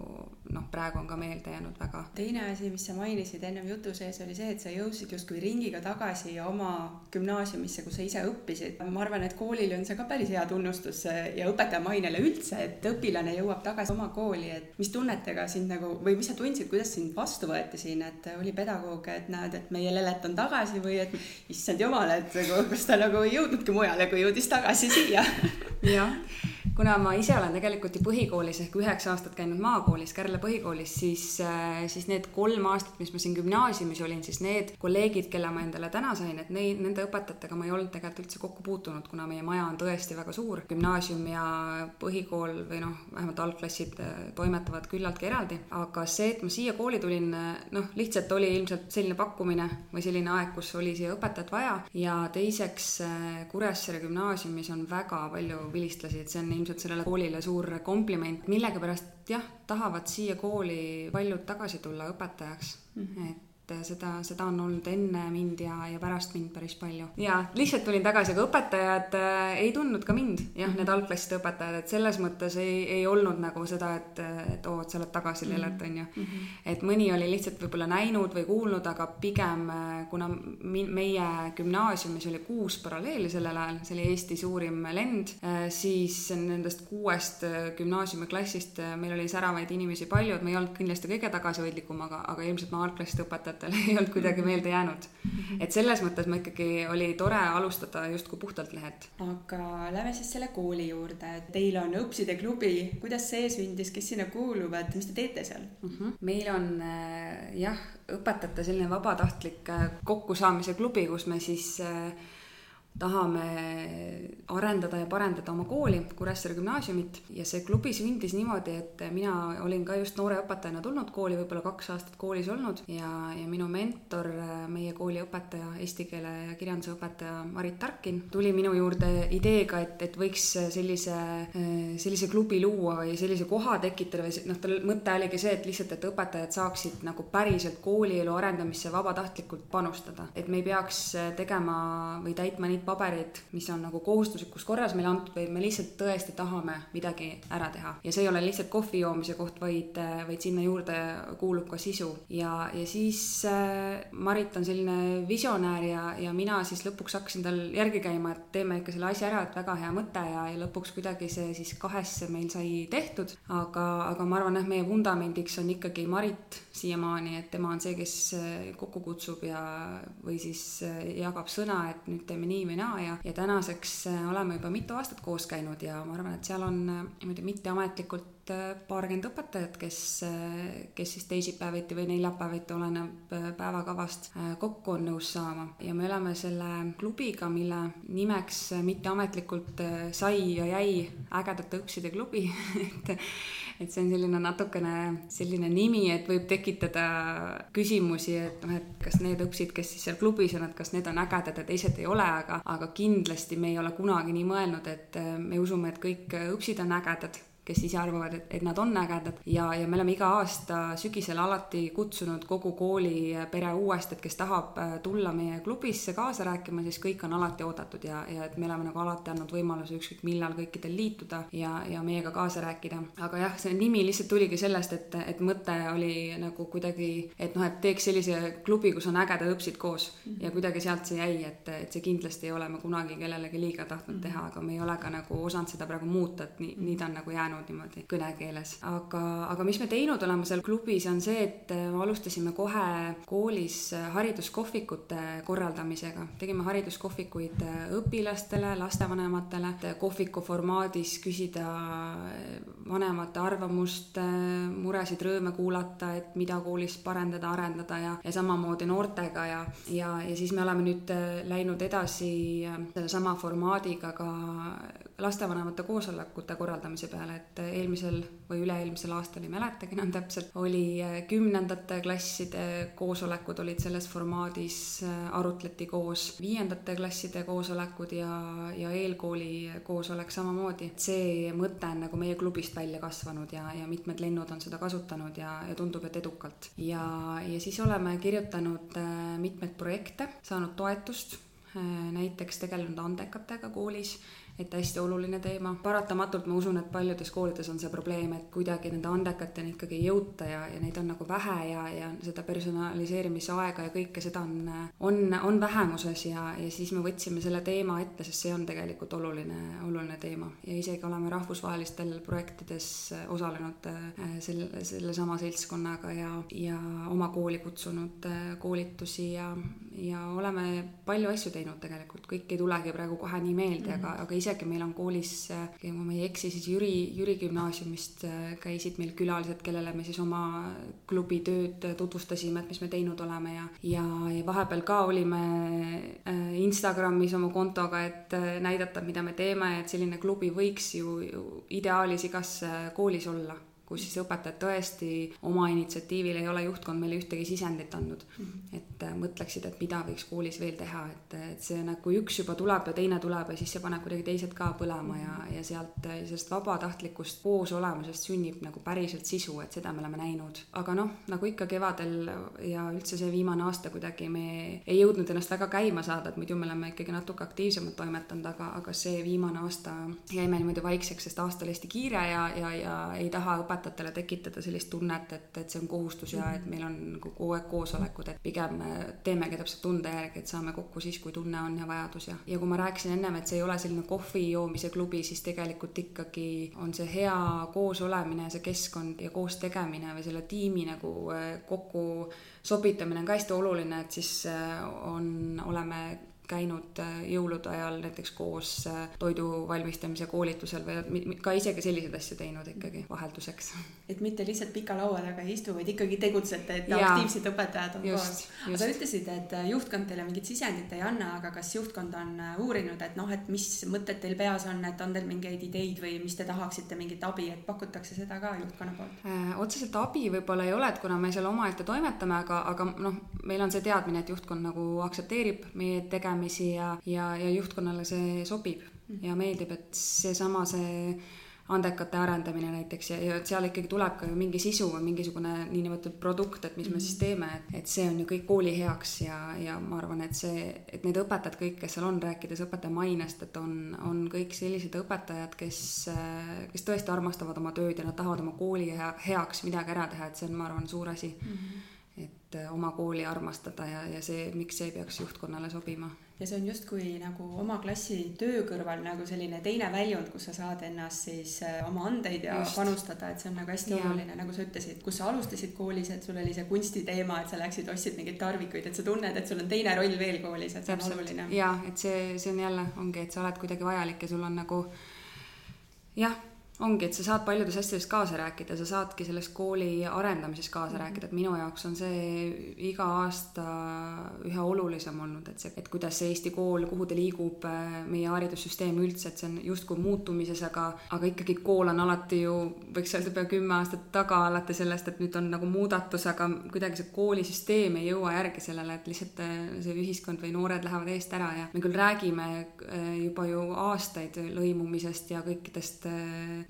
noh, praegu on ka meelde jäänud väga. teine asi, mis sa mainisid ennem jutu sees, oli see, et sa jõudsid justkui ringiga tagasi oma gümnaasiumisse, kus sa ise õppisid. ma arvan, et koolile on see ka päris hea tunnustus ja õpetaja mainele üldse, et õpilane jõuab tagasi oma kooli, et mis tunnetega sind nagu või mis sa tundsid, kuidas sind vastu võeti siin, et oli pedagoog, et näed, et meie Lelet on tagasi või et issand jumal, et nagu kas ta nagu ei jõudnudki mujale, kui jõudis tagasi siia. Jah kuna ma ise olen tegelikult ju põhikoolis ehk üheksa aastat käinud maakoolis, Kärle põhikoolis, siis, äh, siis need kolm aastat, mis ma siin gümnaasiumis olin, siis need kolleegid, kelle ma endale täna sain, et neid, nende õpetajatega ma ei olnud tegelikult üldse kokku puutunud, kuna meie maja on tõesti väga suur. gümnaasium ja põhikool või noh, vähemalt algklassid äh, toimetavad küllaltki eraldi, aga see, et ma siia kooli tulin, äh, noh, lihtsalt oli ilmselt selline pakkumine või selline aeg, kus oli siia õpetajat vaja ja teiseks Kuressaare gümnaasiumis on väga palju vilistlasi, et see on ilmselt sellele koolile suur kompliment, millegipärast jah, tahavad siia kooli paljud tagasi tulla õpetajaks mm, -hmm. et et seda, seda on olnud enne mind ja, ja pärast mind päris palju. ja lihtsalt tulin tagasi, aga õpetajad äh, ei tundnud ka mind, jah, need mhm. algklasside õpetajad, et selles mõttes ei, ei olnud nagu seda, et, et oo, et sa oled tagasi Lellet, mhm. on ju mm. -hmm. et mõni oli lihtsalt võib-olla näinud või kuulnud, aga pigem äh, kuna mi, meie gümnaasiumis oli kuus paralleeli sellel ajal, see oli Eesti suurim lend, äh, siis nendest kuuest äh, gümnaasiumiklassist äh, meil oli säravaid inimesi palju, et me ei olnud kindlasti kõige tagasihoidlikum, aga, aga ilmselt ma algklasside õpetajat õpetajatele ei olnud kuidagi mhm. meelde jäänud. Mhm. et selles mõttes ma ikkagi, oli tore alustada justkui puhtalt lehelt. aga lähme siis selle kooli juurde, et teil on õpside klubi, kuidas see sündis, kes sinna kuuluvad, mis te teete seal mm? -hmm. meil on äh, jah, õpetajate selline vabatahtlik äh, kokkusaamise klubi, kus me siis äh, tahame arendada ja parendada oma kooli, Kuressaare gümnaasiumit ja see klubi sündis niimoodi, et mina olin ka just noore õpetajana tulnud kooli, võib-olla kaks aastat koolis olnud ja, ja minu mentor, meie kooli õpetaja, eesti keele ja kirjanduse õpetaja Marit Tarkin tuli minu juurde ideega, et, et võiks sellise, sellise klubi luua või sellise koha tekitada või noh, tal mõte oligi see, et lihtsalt, et õpetajad saaksid nagu päriselt koolielu arendamisse vabatahtlikult panustada, et me ei peaks tegema või täitma neid neid pabereid, mis on nagu kohustuslikus korras meile antud, vaid me lihtsalt tõesti tahame midagi ära teha. ja see ei ole lihtsalt kohvi joomise koht, vaid, vaid sinna juurde kuulub ka sisu. ja, ja siis äh, Marit on selline visionäär ja, ja mina siis lõpuks hakkasin tal järgi käima, et teeme ikka selle asja ära, et väga hea mõte ja, ja lõpuks kuidagi see siis kahesse meil sai tehtud. aga, aga ma arvan, et meie vundamendiks on ikkagi Marit siiamaani, et tema on see, kes kokku kutsub ja, või siis jagab sõna, et nüüd teeme nii või naa ja, ja tänaseks oleme juba mitu aastat koos käinud ja ma arvan, et seal on niimoodi mitteametlikult paarkümmend õpetajat, kes, kes siis teisipäeviti või neljapäeviti, oleneb päevakavast, kokku on nõus saama. Ja me oleme selle klubiga, mille nimeks mitteametlikult sai ja jäi ägedate õpside klubi. Et et see on selline natukene selline nimi, et võib tekitada küsimusi, et noh, et kas need õpsid, kes siis seal klubis on, et kas need on ägedad ja teised ei ole, aga, aga kindlasti me ei ole kunagi nii mõelnud, et me usume, et kõik õpsid on ägedad kes ise arvavad, et, et nad on ägedad ja, ja me oleme iga aasta sügisel alati kutsunud kogu kooli pere uuesti, et kes tahab äh, tulla meie klubisse kaasa rääkima, siis kõik on alati oodatud ja, ja et me oleme nagu alati andnud võimaluse ükskõik millal kõikidel liituda ja, ja meiega kaasa rääkida. aga jah, see nimi lihtsalt tuligi sellest, et, et mõte oli nagu kuidagi, et noh, et teeks sellise klubi, kus on ägedad õpsid koos mm -hmm. ja kuidagi sealt see jäi, et, et see kindlasti ei ole me kunagi kellelegi liiga tahtnud mm -hmm. teha, aga me ei ole ka nagu osanud seda praegu muuta, et nii, nii ta on nagu jäänud jäänud niimoodi kõnekeeles. aga, aga mis me teinud oleme seal klubis, on see, et me alustasime kohe koolis hariduskohvikute korraldamisega. tegime hariduskohvikuid õpilastele, lastevanematele, kohviku formaadis küsida vanemate arvamust, muresid, rõõme kuulata, et mida koolis parendada, arendada ja, ja samamoodi noortega ja, ja, ja siis me oleme nüüd läinud edasi sellesama formaadiga ka lastevanemate koosolekute korraldamise peale, et eelmisel või üle-eelmisel aastal, ei mäletagi enam täpselt, oli äh, kümnendate klasside koosolekud olid selles formaadis, äh, arutleti koos, viiendate klasside koosolekud ja, ja eelkooli koosolek samamoodi. see mõte on nagu meie klubist välja kasvanud ja, ja mitmed lennud on seda kasutanud ja, ja tundub, et edukalt. ja, ja siis oleme kirjutanud äh, mitmeid projekte, saanud toetust näiteks tegelenud andekatega koolis et hästi oluline teema. paratamatult ma usun, et paljudes koolides on see probleem, et kuidagi nende andekateni ikkagi ei jõuta ja, ja neid on nagu vähe ja, ja seda personaliseerimise aega ja kõike seda on, on, on vähemuses ja, ja siis me võtsime selle teema ette, sest see on tegelikult oluline, oluline teema. ja isegi oleme rahvusvahelistel projektides osalenud äh, selle, sellesama seltskonnaga ja, ja oma kooli kutsunud äh, koolitusi ja, ja oleme palju asju teinud tegelikult, kõik ei tulegi praegu kohe nii meelde mm, -hmm. aga, aga isegi meil on koolis, kui ma ei eksi, siis Jüri, Jüri gümnaasiumist äh, käisid meil külalised, kellele me siis oma klubi tööd tutvustasime, et mis me teinud oleme ja, ja, ja vahepeal ka olime äh, Instagramis oma kontoga, et äh, näidata, mida me teeme, et selline klubi võiks ju, ju ideaalis igas koolis olla kus siis õpetajad tõesti oma initsiatiivil ei ole juhtkond meile ühtegi sisendit andnud mm. -hmm. et äh, mõtleksid, et mida võiks koolis veel teha, et, et see nagu üks juba tuleb ja teine tuleb ja siis see paneb kuidagi teised ka põlema ja, ja sealt äh, sellest vabatahtlikust koosolemusest sünnib nagu päriselt sisu, et seda me oleme näinud. aga noh, nagu ikka kevadel ja üldse see viimane aasta kuidagi me ei jõudnud ennast väga käima saada, et muidu me oleme ikkagi natuke aktiivsemalt toimetanud, aga, aga see viimane aasta jäi meil niimoodi vaikseks, sest aasta oli hästi kiire ja, ja, ja ei taha õpetajad õpetajatele tekitada sellist tunnet, et, et see on kohustus ja et meil on nagu kogu aeg koosolekud, et pigem teemegi täpselt tunde järgi, et saame kokku siis, kui tunne on ja vajadus ja, ja kui ma rääkisin ennem, et see ei ole selline kohvi joomise klubi, siis tegelikult ikkagi on see hea koos olemine, see keskkond ja koos tegemine või selle tiimi nagu eh, kokku sobitamine on ka hästi oluline, et siis eh, on, oleme käinud äh, jõulude ajal näiteks koos äh, toidu valmistamise koolitusel või ka isegi selliseid asju teinud ikkagi vahelduseks. et mitte lihtsalt pika laua taga ei istu, vaid ikkagi tegutsete, et ja, aktiivsed õpetajad on just, koos. sa ütlesid, et äh, juhtkond teile mingit sisendit ei anna, aga kas juhtkond on uurinud, et noh, et mis mõtted teil peas on, et on teil mingeid ideid või mis te tahaksite, mingit abi, et pakutakse seda ka juhtkonna poolt otseselt abi võib-olla ei ole, et kuna me seal omaette toimetame, aga, aga noh, meil on see teadmine, et juhtkond nagu aktsepteerib meie tegemist tegemisi ja, ja, ja juhtkonnale see sobib ja meeldib, et seesama, see andekate arendamine näiteks ja, ja seal ikkagi tuleb ka ju mingi sisu või mingisugune niinimetatud produkt, et mis me siis teeme, et, et see on ju kõik kooli heaks ja, ja ma arvan, et see, et need õpetajad kõik, kes seal on, rääkides õpetaja mainest, et on, on kõik sellised õpetajad, kes, kes tõesti armastavad oma tööd ja nad tahavad oma kooli heaks midagi ära teha, et see on, ma arvan, suur asi mm. -hmm oma kooli armastada ja, ja see, miks see peaks juhtkonnale sobima ja see on justkui nagu oma klassi töö kõrval nagu selline teine väljund, kus sa saad ennast siis äh, oma andeid ja Just. panustada, et see on nagu hästi ja. oluline, nagu sa ütlesid, kus sa alustasid koolis, et sul oli see kunstiteema, et sa läksid, ostsid mingeid tarvikuid, et sa tunned, et sul on teine roll veel koolis, et see Täpselt. on oluline. ja et see, see on jälle, ongi, et sa oled kuidagi vajalik ja sul on nagu jah ongi, et sa saad paljudes asjades kaasa rääkida, sa saadki selles kooli arendamises kaasa mm -hmm. rääkida, et minu jaoks on see iga aasta üha olulisem olnud, et see, et kuidas see Eesti kool, kuhu ta liigub, meie haridussüsteem üldse, et see on justkui muutumises, aga, aga ikkagi kool on alati ju, võiks öelda pea kümme aastat taga alati sellest, et nüüd on nagu muudatus, aga kuidagi see koolisüsteem ei jõua järgi sellele, et lihtsalt see ühiskond või noored lähevad eest ära ja me küll räägime juba ju aastaid lõimumisest ja kõikidest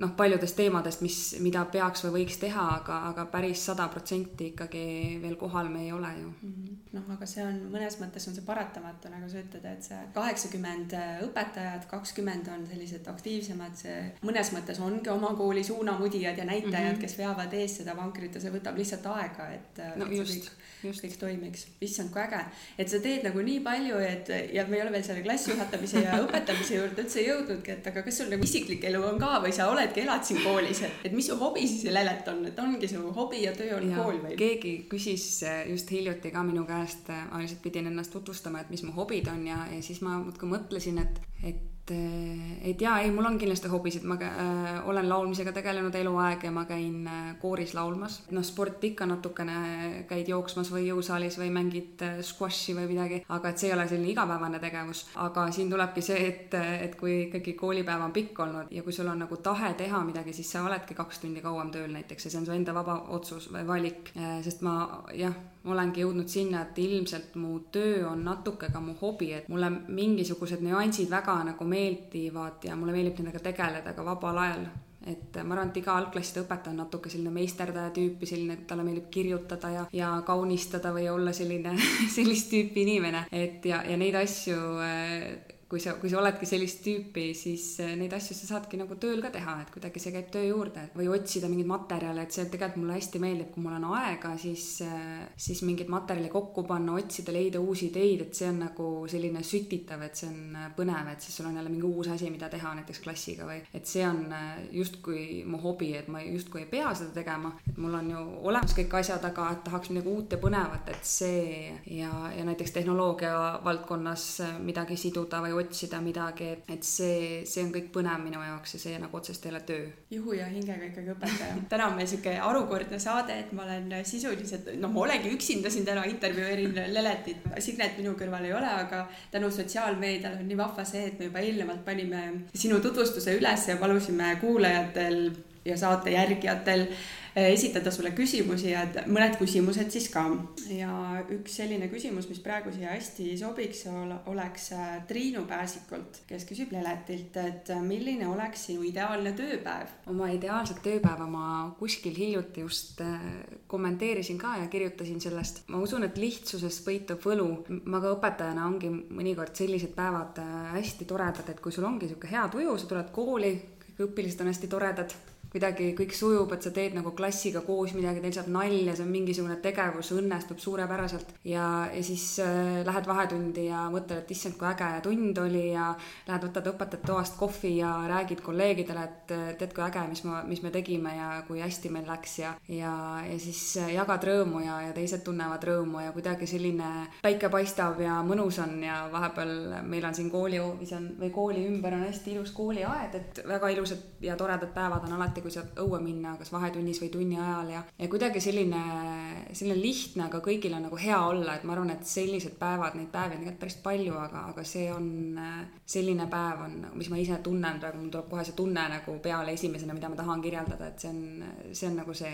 noh, paljudest teemadest, mis, mida peaks või võiks teha, aga, aga päris sada protsenti ikkagi veel kohal me ei ole ju mm -hmm.. noh, aga see on mõnes mõttes on see paratamatu, nagu sa ütled, et see kaheksakümmend õpetajat, kakskümmend on sellised aktiivsemad, see mõnes mõttes ongi oma kooli suunamudijad ja näitajad mm, -hmm. kes veavad ees seda vankrit ja see võtab lihtsalt aega, et no et just, kõik, just. kõik toimiks. issand, kui äge, et sa teed nagu nii palju, et ja me ei ole veel selle klassi juhatamise ja õpetamise juurde üldse jõudnudki, et aga kas sul nagu isiklik elu on ka või sa oled oledki, elad siin koolis, et, et mis su hobi siis Lelet on, et ongi su hobi ja töö on ja, kool või? keegi küsis just hiljuti ka minu käest, ma lihtsalt pidin ennast tutvustama, et mis mu hobid on ja, ja siis ma muudkui mõtlesin, et, et et, et jaa, ei, mul on kindlasti hobisid, ma äh, olen laulmisega tegelenud eluaeg ja ma käin äh, kooris laulmas. noh, sport ikka natukene, käid jooksmas või jõusaalis või mängid äh, squashi või midagi, aga et see ei ole selline igapäevane tegevus. aga siin tulebki see, et, et kui ikkagi koolipäev on pikk olnud ja kui sul on nagu tahe teha midagi, siis sa oledki kaks tundi kauem tööl näiteks ja see on su enda vaba otsus või valik. Äh, sest ma jah olengi jõudnud sinna, et ilmselt mu töö on natuke ka mu hobi, et mulle mingisugused nüansid väga nagu meeldivad ja mulle meeldib nendega tegeleda ka vabal ajal. et ma arvan, et iga algklasside õpetaja on natuke selline meisterdaja tüüpi, selline, et talle meeldib kirjutada ja, ja kaunistada või olla selline sellist tüüpi inimene, et ja, ja neid asju kui sa, kui sa oledki sellist tüüpi, siis eh, neid asju sa saadki nagu tööl ka teha, et kuidagi see käib töö juurde või otsida mingeid materjale, et see tegelikult mulle hästi meeldib, kui mul on aega, siis, eh, siis mingeid materjale kokku panna, otsida, leida uusi ideid, et see on nagu selline sütitav, et see on eh, põnev, et siis sul on jälle mingi uus asi, mida teha näiteks klassiga või et see on justkui mu hobi, et ma justkui ei pea seda tegema, et mul on ju olemas kõik asjad, aga tahaks midagi uut ja põnevat, et see ja, ja näiteks tehnoloogia valdkonnas midagi siduda või otsida midagi, et, et see, see on kõik põnev minu jaoks ja see nagu otseselt ei ole töö. juhu ja hingega ikkagi õpetaja. täna on meil sihuke harukordne saade, et ma olen sisuliselt, noh, ma olengi üksinda siin täna intervjueerin Leletit. Signet minu kõrval ei ole, aga tänu sotsiaalmeediale on nii vahva see, et me juba eelnevalt panime sinu tutvustuse üles ja palusime kuulajatel ja saate järgijatel Eh, esitada sulle küsimusi ja mõned küsimused siis ka. ja üks selline küsimus, mis praegu siia hästi sobiks, oleks äh, Triinu Pääsikult, kes küsib Leletilt, et äh, milline oleks sinu ideaalne tööpäev? oma ideaalset tööpäeva ma kuskil hiljuti just kommenteerisin ka ja kirjutasin sellest. ma usun, et lihtsusest peitub võlu. ma ka õpetajana ongi mõnikord sellised päevad hästi toredad, et kui sul ongi niisugune hea tuju, sa tuled kooli, kõik õpilased on hästi toredad kuidagi kõik sujub, et sa teed nagu klassiga koos midagi, teil saab nalja, see on mingisugune tegevus, õnnestub suurepäraselt. ja, ja siis äh, lähed vahetundi ja mõtled, et issand, kui äge tund oli ja lähed, võtad õpetajate toast kohvi ja räägid kolleegidele, et tead, kui äge, mis ma, mis me tegime ja kui hästi meil läks ja, ja, ja siis jagad rõõmu ja, ja teised tunnevad rõõmu ja kuidagi selline päike paistab ja mõnus on ja vahepeal meil on siin koolihoovis on või kooli ümber on hästi ilus kooliaed, et väga ilusad ja toredad päevad on alati kui saad õue minna kas vahetunnis või tunni ajal ja, ja kuidagi selline, selline lihtne, aga kõigil on nagu hea olla, et ma arvan, et sellised päevad, neid päevi on tegelikult päris palju, aga, aga see on, selline päev on, mis ma ise tunnen praegu, mul tuleb kohe see tunne nagu peale esimesena, mida ma tahan kirjeldada, et see on, see on nagu see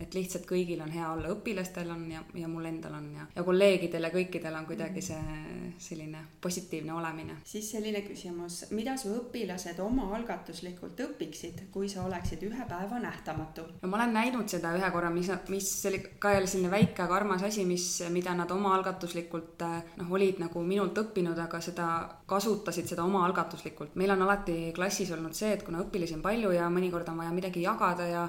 et lihtsalt kõigil on hea olla, õpilastel on ja, ja mul endal on ja, ja kolleegidel ja kõikidel on kuidagi see selline positiivne olemine. siis selline küsimus, mida su õpilased omaalgatuslikult õpiksid, kui sa oleksid ühe päeva nähtamatu? no ma olen näinud seda ühe korra, mis, mis oli ka jälle selline väike, aga armas asi, mis, mida nad omaalgatuslikult noh, olid nagu minult õppinud, aga seda kasutasid seda omaalgatuslikult. meil on alati klassis olnud see, et kuna õpilasi on palju ja mõnikord on vaja midagi jagada ja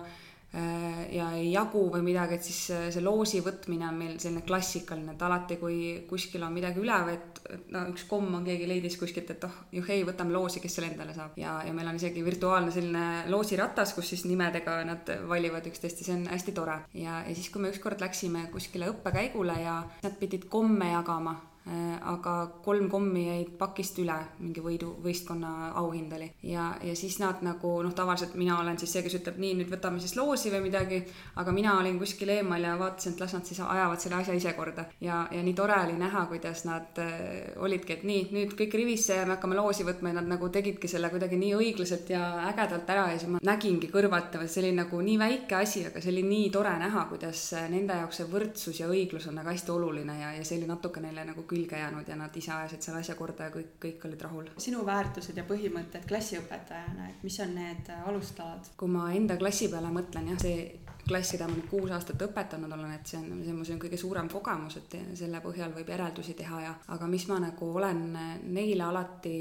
ja ei jagu või midagi, et siis see loosi võtmine on meil selline klassikaline, et alati, kui kuskil on midagi üle võetud, no üks komm on keegi leidis kuskilt, et oh, juhei, võtame loosi, kes selle endale saab. ja, ja meil on isegi virtuaalne selline loosiratas, kus siis nimedega nad valivad üksteist ja see on hästi tore. ja, ja siis, kui me ükskord läksime kuskile õppekäigule ja nad pidid komme jagama Äh, aga kolm kommi jäid pakist üle, mingi võidu, võistkonna auhind oli. ja, ja siis nad nagu noh, tavaliselt mina olen siis see, kes ütleb nii, nüüd võtame siis loosi või midagi, aga mina olin kuskil eemal ja vaatasin, et las nad siis ajavad selle asja ise korda. ja, ja nii tore oli näha, kuidas nad äh, olidki, et nii, nüüd kõik rivisse ja me hakkame loosi võtma ja nad nagu tegidki selle kuidagi nii õiglaselt ja ägedalt ära ja siis ma nägingi kõrvalt, see oli nagu nii väike asi, aga see oli nii tore näha, kuidas nende jaoks see võrdsus ja õiglus on nagu hästi oluline ja, ja see oli natuke neile nagu külge jäänud ja nad ise ajasid selle asja korda ja kõik, kõik olid rahul. sinu väärtused ja põhimõtted klassiõpetajana, et mis on need alustalad? kui ma enda klassi peale mõtlen jah, see klass, keda ma nüüd kuus aastat õpetanud olen, et see on, see on see on kõige suurem kogemus, et selle põhjal võib järeldusi teha ja, aga mis ma nagu olen neile alati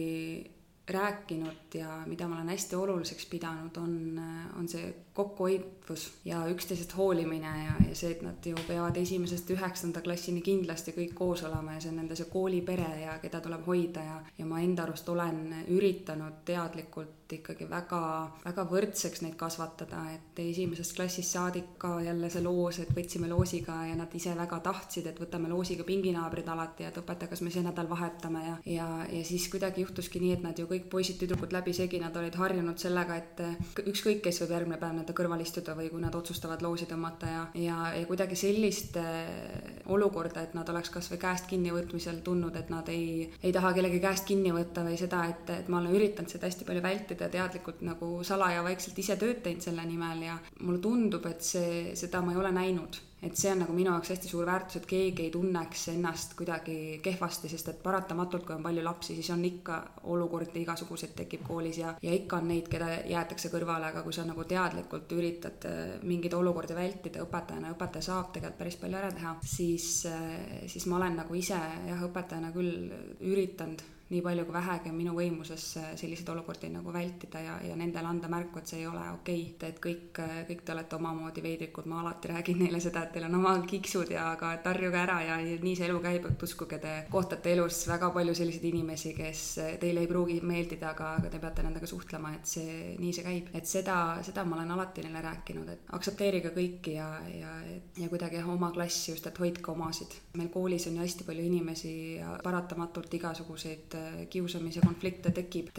rääkinud ja mida ma olen hästi oluliseks pidanud, on, on see kokkuhoidvus ja üksteisest hoolimine ja, ja see, et nad ju peavad esimesest üheksanda klassini kindlasti kõik koos olema ja see on nende see koolipere ja keda tuleb hoida ja, ja ma enda arust olen üritanud teadlikult ikkagi väga, väga võrdseks neid kasvatada, et esimesest klassist saadik ka jälle see loos, et võtsime loosiga ja nad ise väga tahtsid, et võtame loosiga pinginaabrid alati, et õpetaja, kas me see nädal vahetame ja, ja, ja siis kuidagi juhtuski nii, et nad ju kõik poisid-tüdrukud läbisegi, nad olid harjunud sellega, et ükskõik, kes võib järgmine päev nende kõrval istuda või kui nad otsustavad loosi tõmmata ja, ja, ja kuidagi sellist äh, olukorda, et nad oleks kasvõi käest kinnivõtmisel tundnud, et nad ei, ei taha kellegi käest kinni võtta või seda, et, et ma olen üritanud seda hästi palju vältida teadlikult nagu salaja vaikselt ise tööd teinud selle nimel ja mulle tundub, et see, seda ma ei ole näinud et see on nagu minu jaoks hästi suur väärtus, et keegi ei tunneks ennast kuidagi kehvasti, sest et paratamatult, kui on palju lapsi, siis on ikka olukordi igasuguseid tekib koolis ja, ja ikka on neid, keda jäetakse kõrvale, aga kui sa nagu teadlikult üritad äh, mingeid olukordi vältida õpetajana, õpetaja saab tegelikult päris palju ära teha, siis, äh, siis ma olen nagu ise jah, õpetajana küll üritanud nii palju kui vähegi on minu võimuses selliseid olukordi nagu vältida ja, ja nendele anda märku, et see ei ole okei okay., et kõik, kõik te olete omamoodi veidrikud, ma alati räägin neile seda, et teil on oma kiksud ja aga et harjuge ära ja nii see elu käib, et uskuge, te kohtate elus väga palju selliseid inimesi, kes teile ei pruugi meeldida, aga, aga te peate nendega suhtlema, et see, nii see käib. et seda, seda ma olen alati neile rääkinud, et aktsepteerige kõiki ja, ja, ja kuidagi jah, oma klassi just, et hoidke omasid. meil koolis on ju hästi palju inimesi ja paratamatult igasuguseid kiusamise konflikte tekib,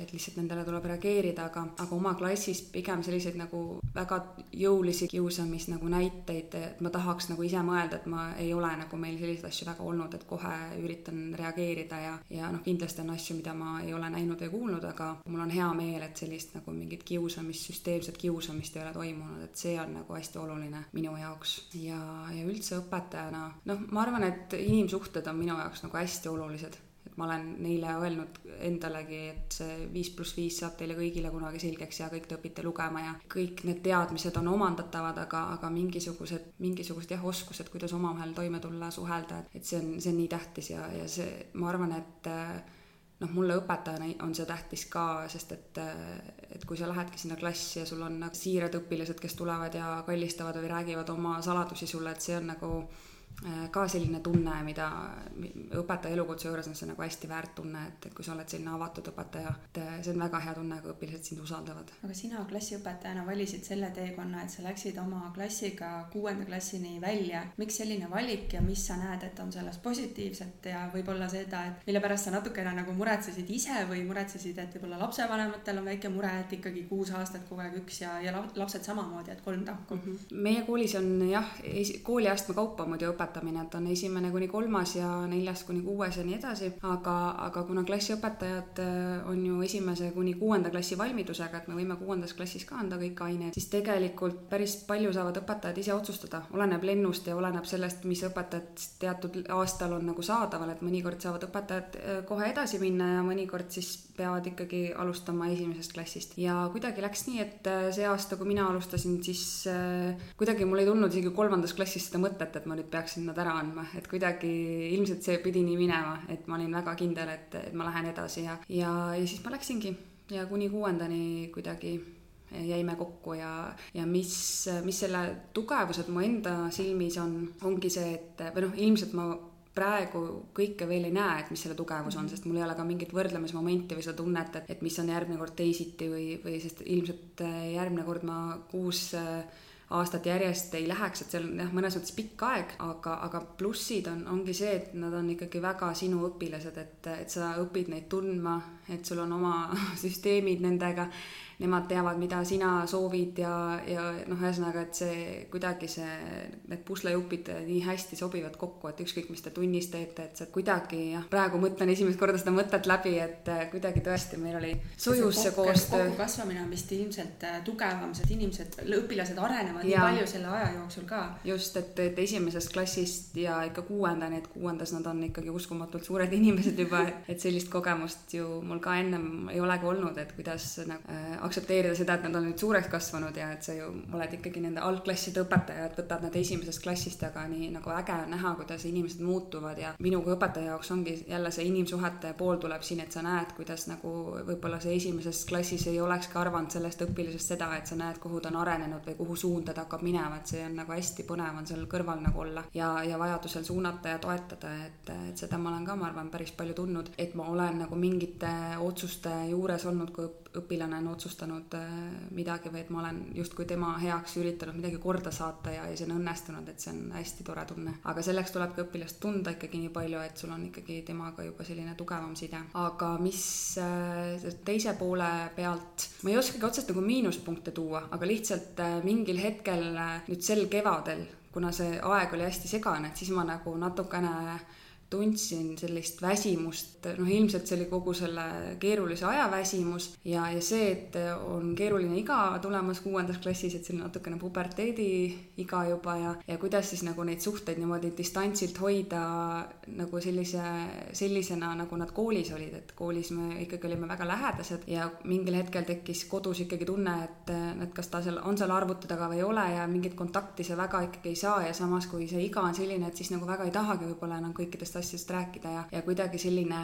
et lihtsalt nendele tuleb reageerida, aga, aga oma klassis pigem selliseid nagu väga jõulisi kiusamis nagu näiteid, et ma tahaks nagu ise mõelda, et ma ei ole nagu meil selliseid asju väga olnud, et kohe üritan reageerida ja, ja noh, kindlasti on asju, mida ma ei ole näinud või kuulnud, aga mul on hea meel, et sellist nagu mingit kiusamist, süsteemset kiusamist ei ole toimunud, et see on nagu hästi oluline minu jaoks. Ja, ja üldse õpetajana, noh, ma arvan, et inimsuhted on minu jaoks nagu hästi olulised ma olen neile öelnud endalegi, et see viis pluss viis saab teile kõigile kunagi selgeks ja kõik te õpite lugema ja kõik need teadmised on omandatavad, aga, aga mingisugused, mingisugused jah, oskused, kuidas omavahel toime tulla, suhelda, et see on, see on nii tähtis ja, ja see, ma arvan, et noh, mulle õpetajana on see tähtis ka, sest et, et kui sa lähedki sinna klassi ja sul on siirad õpilased, kes tulevad ja kallistavad või räägivad oma saladusi sulle, et see on nagu ka selline tunne, mida õpetaja elukutse juures on see nagu hästi väärt tunne, et, et kui sa oled selline avatud õpetaja, et äh, see on väga hea tunne, kui õpilased sind usaldavad. aga sina klassiõpetajana valisid selle teekonna, et sa läksid oma klassiga kuuenda klassini välja. miks selline valik ja mis sa näed, et on selles positiivset ja võib-olla seda, et mille pärast sa natukene nagu muretsesid ise või muretsesid, et võib-olla lapsevanematel on väike mure, et ikkagi kuus aastat kogu aeg üks ja, ja lapsed samamoodi, et kolm tahku mm. -hmm. meie koolis on jah, kooliastme kaupa muidu õpetaja õpetamine, et on esimene kuni kolmas ja neljas kuni kuues ja nii edasi, aga, aga kuna klassiõpetajad äh, on ju esimese kuni kuuenda klassi valmidusega, et me võime kuuendas klassis ka anda kõik ained, siis tegelikult päris palju saavad õpetajad ise otsustada, oleneb lennust ja oleneb sellest, mis õpetajad teatud aastal on nagu saadaval, et mõnikord saavad õpetajad äh, kohe edasi minna ja mõnikord siis peavad ikkagi alustama esimesest klassist. ja kuidagi läks nii, et äh, see aasta, kui mina alustasin, siis kuidagi mul ei tulnud isegi kolmandas klassis seda mõtet, et ma nüüd peaksin peaksin nad ära andma, et kuidagi ilmselt see pidi nii minema, et ma olin väga kindel, et, et ma lähen edasi ja, ja, ja siis ma läksingi. Ja kuni kuuendani kuidagi jäime kokku ja, ja mis, mis selle tugevused mu enda silmis on, ongi see, et või noh, ilmselt ma praegu kõike veel ei näe, et mis selle tugevus on, sest mul ei ole ka mingit võrdlemismomenti või seda tunnet, et, et mis on järgmine kord teisiti või, või sest ilmselt järgmine kord ma kuus äh, aastat järjest ei läheks, et see on jah, mõnes mõttes pikk aeg, aga, aga plussid on, ongi see, et nad on ikkagi väga sinu õpilased, et, et sa õpid neid tundma, et sul on oma süsteemid nendega nemad teavad, mida sina soovid ja, ja noh, ühesõnaga, et see kuidagi see, need puslejupid nii hästi sobivad kokku, et ükskõik, mis te tunnis teete, et see kuidagi jah, praegu mõtlen esimest korda seda mõtet läbi, et äh, kuidagi tõesti meil oli sujus see koostöö. kokkukasvamine on vist ilmselt äh, tugevam, sest inimesed, õpilased arenevad ja. nii palju selle aja jooksul ka. just, et, et esimesest klassist ja ikka kuuendani, et kuuendas nad on ikkagi uskumatult suured inimesed juba, et sellist kogemust ju mul ka ennem ei olegi olnud, et kuidas nagu äh, aktsepteerida seda, et nad on nüüd suureks kasvanud ja et sa ju oled ikkagi nende algklasside õpetaja, et võtad nad esimesest klassist, aga nii nagu äge on näha, kuidas inimesed muutuvad ja minu kui õpetaja jaoks ongi jälle see inimsuhete pool tuleb siin, et sa näed, kuidas nagu võib-olla see esimeses klassis ei olekski arvanud sellest õpilasest seda, et sa näed, kuhu ta on arenenud või kuhu suunda ta hakkab minema, et see on nagu hästi põnev on seal kõrval nagu olla ja, ja vajadusel suunata ja toetada, et, et seda ma olen ka, ma arvan, päris palju tundnud, et ma olen nagu mingite otsuste juures olnud, kui õpilane on otsustanud äh, midagi või et ma olen justkui tema heaks üritanud midagi korda saata ja, ja see on õnnestunud, et see on hästi tore tunne. aga selleks tulebki õpilast tunda ikkagi nii palju, et sul on ikkagi temaga juba selline tugevam side. aga mis äh, teise poole pealt, ma ei oskagi otseselt nagu miinuspunkte tuua, aga lihtsalt äh, mingil hetkel nüüd sel kevadel, kuna see aeg oli hästi segane, et siis ma nagu natukene tundsin sellist väsimust, noh ilmselt see oli kogu selle keerulise aja väsimus ja, ja see, et on keeruline iga tulemas kuuendas klassis, et on natukene puberteedi iga juba ja, ja kuidas siis nagu neid suhteid niimoodi distantsilt hoida nagu sellise, sellisena, nagu nad koolis olid, et koolis me ikkagi olime väga lähedased ja mingil hetkel tekkis kodus ikkagi tunne, et, et kas ta seal on seal arvuti taga või ei ole ja mingit kontakti sa väga ikkagi ei saa ja samas, kui see iga on selline, et siis nagu väga ei tahagi võib-olla enam kõikidest asjadest rääkida ja, ja kuidagi selline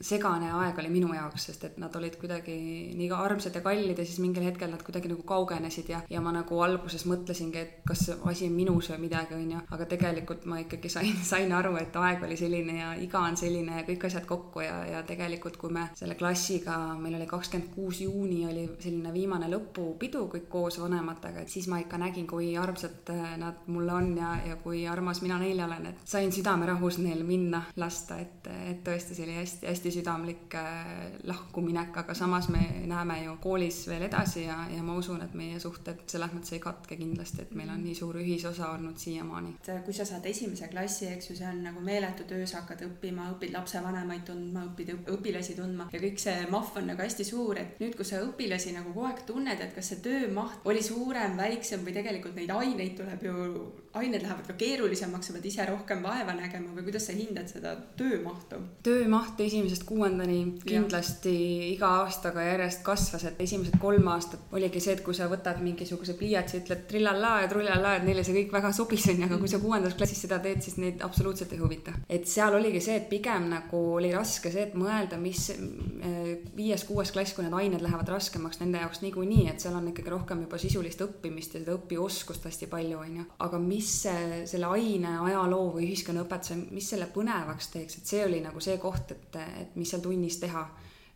segane aeg oli minu jaoks, sest et nad olid kuidagi nii armsad ja kallid ja siis mingil hetkel nad kuidagi nagu kaugenesid ja, ja ma nagu alguses mõtlesingi, et kas asi on minus või midagi, onju, aga tegelikult ma ikkagi sain, sain aru, et aeg oli selline ja iga on selline ja kõik asjad kokku ja, ja tegelikult, kui me selle klassiga, meil oli kakskümmend kuus juuni oli selline viimane lõpupidu kõik koos vanematega, et siis ma ikka nägin, kui armsad nad mulle on ja, ja kui armas mina neile olen, et sain südamerahus neil minna minna, lasta, et, et tõesti see oli hästi-hästi südamlik äh, lahkuminek, aga samas me näeme ju koolis veel edasi ja, ja ma usun, et meie suhted selles mõttes ei katke kindlasti, et meil on nii suur ühisosa olnud siiamaani. et kui sa saad esimese klassi, eks ju, see on nagu meeletu töö, sa hakkad õppima, õpid lapsevanemaid tundma, õpid õpilasi tundma ja kõik see mahv on nagu hästi suur, et nüüd, kui sa õpilasi nagu kogu aeg tunned, et kas see töömaht oli suurem, väiksem või tegelikult neid aineid tuleb ju, ained lähevad ka keerulisemaks, sa pead ise rohkem vaeva nägema või kuidas sa hindad seda töömahtu? töömaht esimesest kuuendani kindlasti ja. iga aastaga järjest kasvas, et esimesed kolm aastat oligi see, et kui sa võtad mingisuguse pliiatsi, ütled trillallaa ja trullallaa, et neile see kõik väga sobis, onju, aga kui sa kuuendas klassis seda teed, siis neid absoluutselt ei huvita. et seal oligi see, et pigem nagu oli raske see, et mõelda, mis eh, viies-kuues klass, kui need ained lähevad raskemaks nende jaoks niikuinii, et seal on ikkagi rohkem juba sisulist õppimist ja seda õpioskust hästi palju, onju. aga mis see, selle aine ajaloo või ühiskonnaõpetuse, mis selle põnev põnevaks teeks, et see oli nagu see koht, et, et mis seal tunnis teha.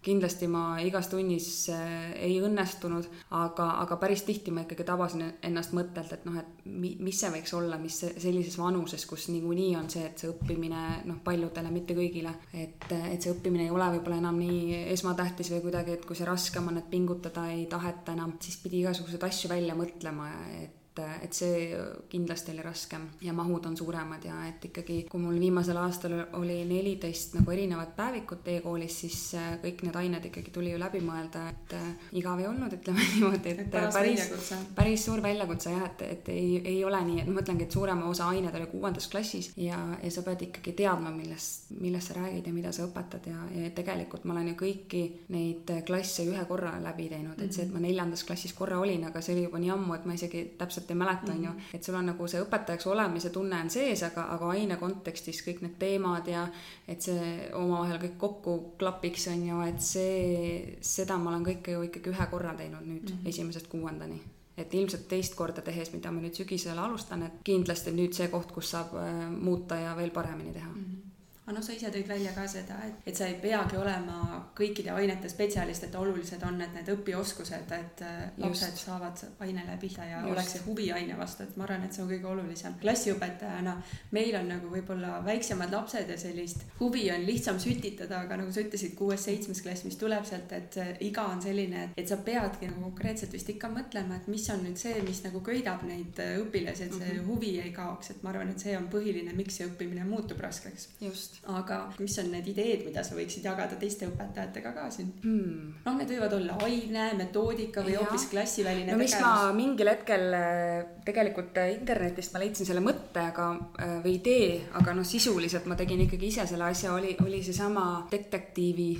kindlasti ma igas tunnis äh, ei õnnestunud, aga, aga päris tihti ma ikkagi tabasin ennast mõttelt, et noh, et mi-, mis see võiks olla, mis sellises vanuses, kus niikuinii on see, et see õppimine noh, paljudele, mitte kõigile, et, et see õppimine ei ole võib-olla enam nii esmatähtis või kuidagi, et kui see raskem on, et pingutada ei taheta enam, siis pidi igasuguseid asju välja mõtlema, et et, et see kindlasti oli raskem ja mahud on suuremad ja et ikkagi, kui mul viimasel aastal oli neliteist nagu erinevat päevikut e-koolis, siis äh, kõik need ained ikkagi tuli ju läbi mõelda, et äh, igav ei olnud, ütleme niimoodi, et päris, päris suur väljakutse jah, et, et ei, ei ole nii, et ma mõtlengi, et suurema osa ained oli kuuendas klassis ja, ja sa pead ikkagi teadma, millest, millest sa räägid ja mida sa õpetad ja, ja tegelikult ma olen ju kõiki neid klasse ühe korra läbi teinud, et see, et ma neljandas klassis korra olin, aga see oli juba nii ammu, et ma isegi täpselt täpselt ei mäleta, on ju, mhm. et sul on nagu see õpetajaks olemise tunne on sees, aga, aga aine kontekstis kõik need teemad ja et see omavahel kõik kokku klapiks, on ju, et see, seda ma olen kõike ju ikkagi ühe korra teinud nüüd mm -hmm. esimesest kuuendani et ilmselt teist korda tehes, mida ma nüüd sügisel alustan, et kindlasti nüüd see koht, kus saab äh, muuta ja veel paremini teha mm. -hmm aga noh, sa ise tõid välja ka seda, et, et sa ei peagi olema kõikide ainete spetsialist, et olulised on, et need õpioskused, et äh, lapsed Just. saavad ainele pihta ja Just. oleks see huvi aine vastu, et ma arvan, et see on kõige olulisem. klassiõpetajana meil on nagu võib-olla väiksemad lapsed ja sellist huvi on lihtsam sütitada, aga nagu sa ütlesid, kuues-seitsmes klass, mis tuleb sealt, et iga on selline, et sa peadki nagu konkreetselt vist ikka mõtlema, et mis on nüüd see, mis nagu köidab neid õpilasi, et see mm -hmm. huvi ei kaoks, et ma arvan, et see on põhiline, miks see õppimine muutub raskeks. just just, aga mis on need ideed, mida sa võiksid jagada teiste õpetajatega ka siin hmm.? noh, need võivad olla aine, metoodika või hoopis klassiväline no tegevus. ma mingil hetkel äh, tegelikult äh, internetist ma leidsin selle mõtte, aga äh, või idee, aga noh, sisuliselt ma tegin ikkagi ise selle asja, oli, oli seesama detektiivi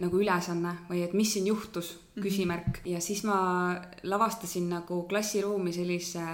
nagu ülesanne või et mis siin juhtus, mhm. küsimärk. ja siis ma lavastasin nagu klassiruumi sellise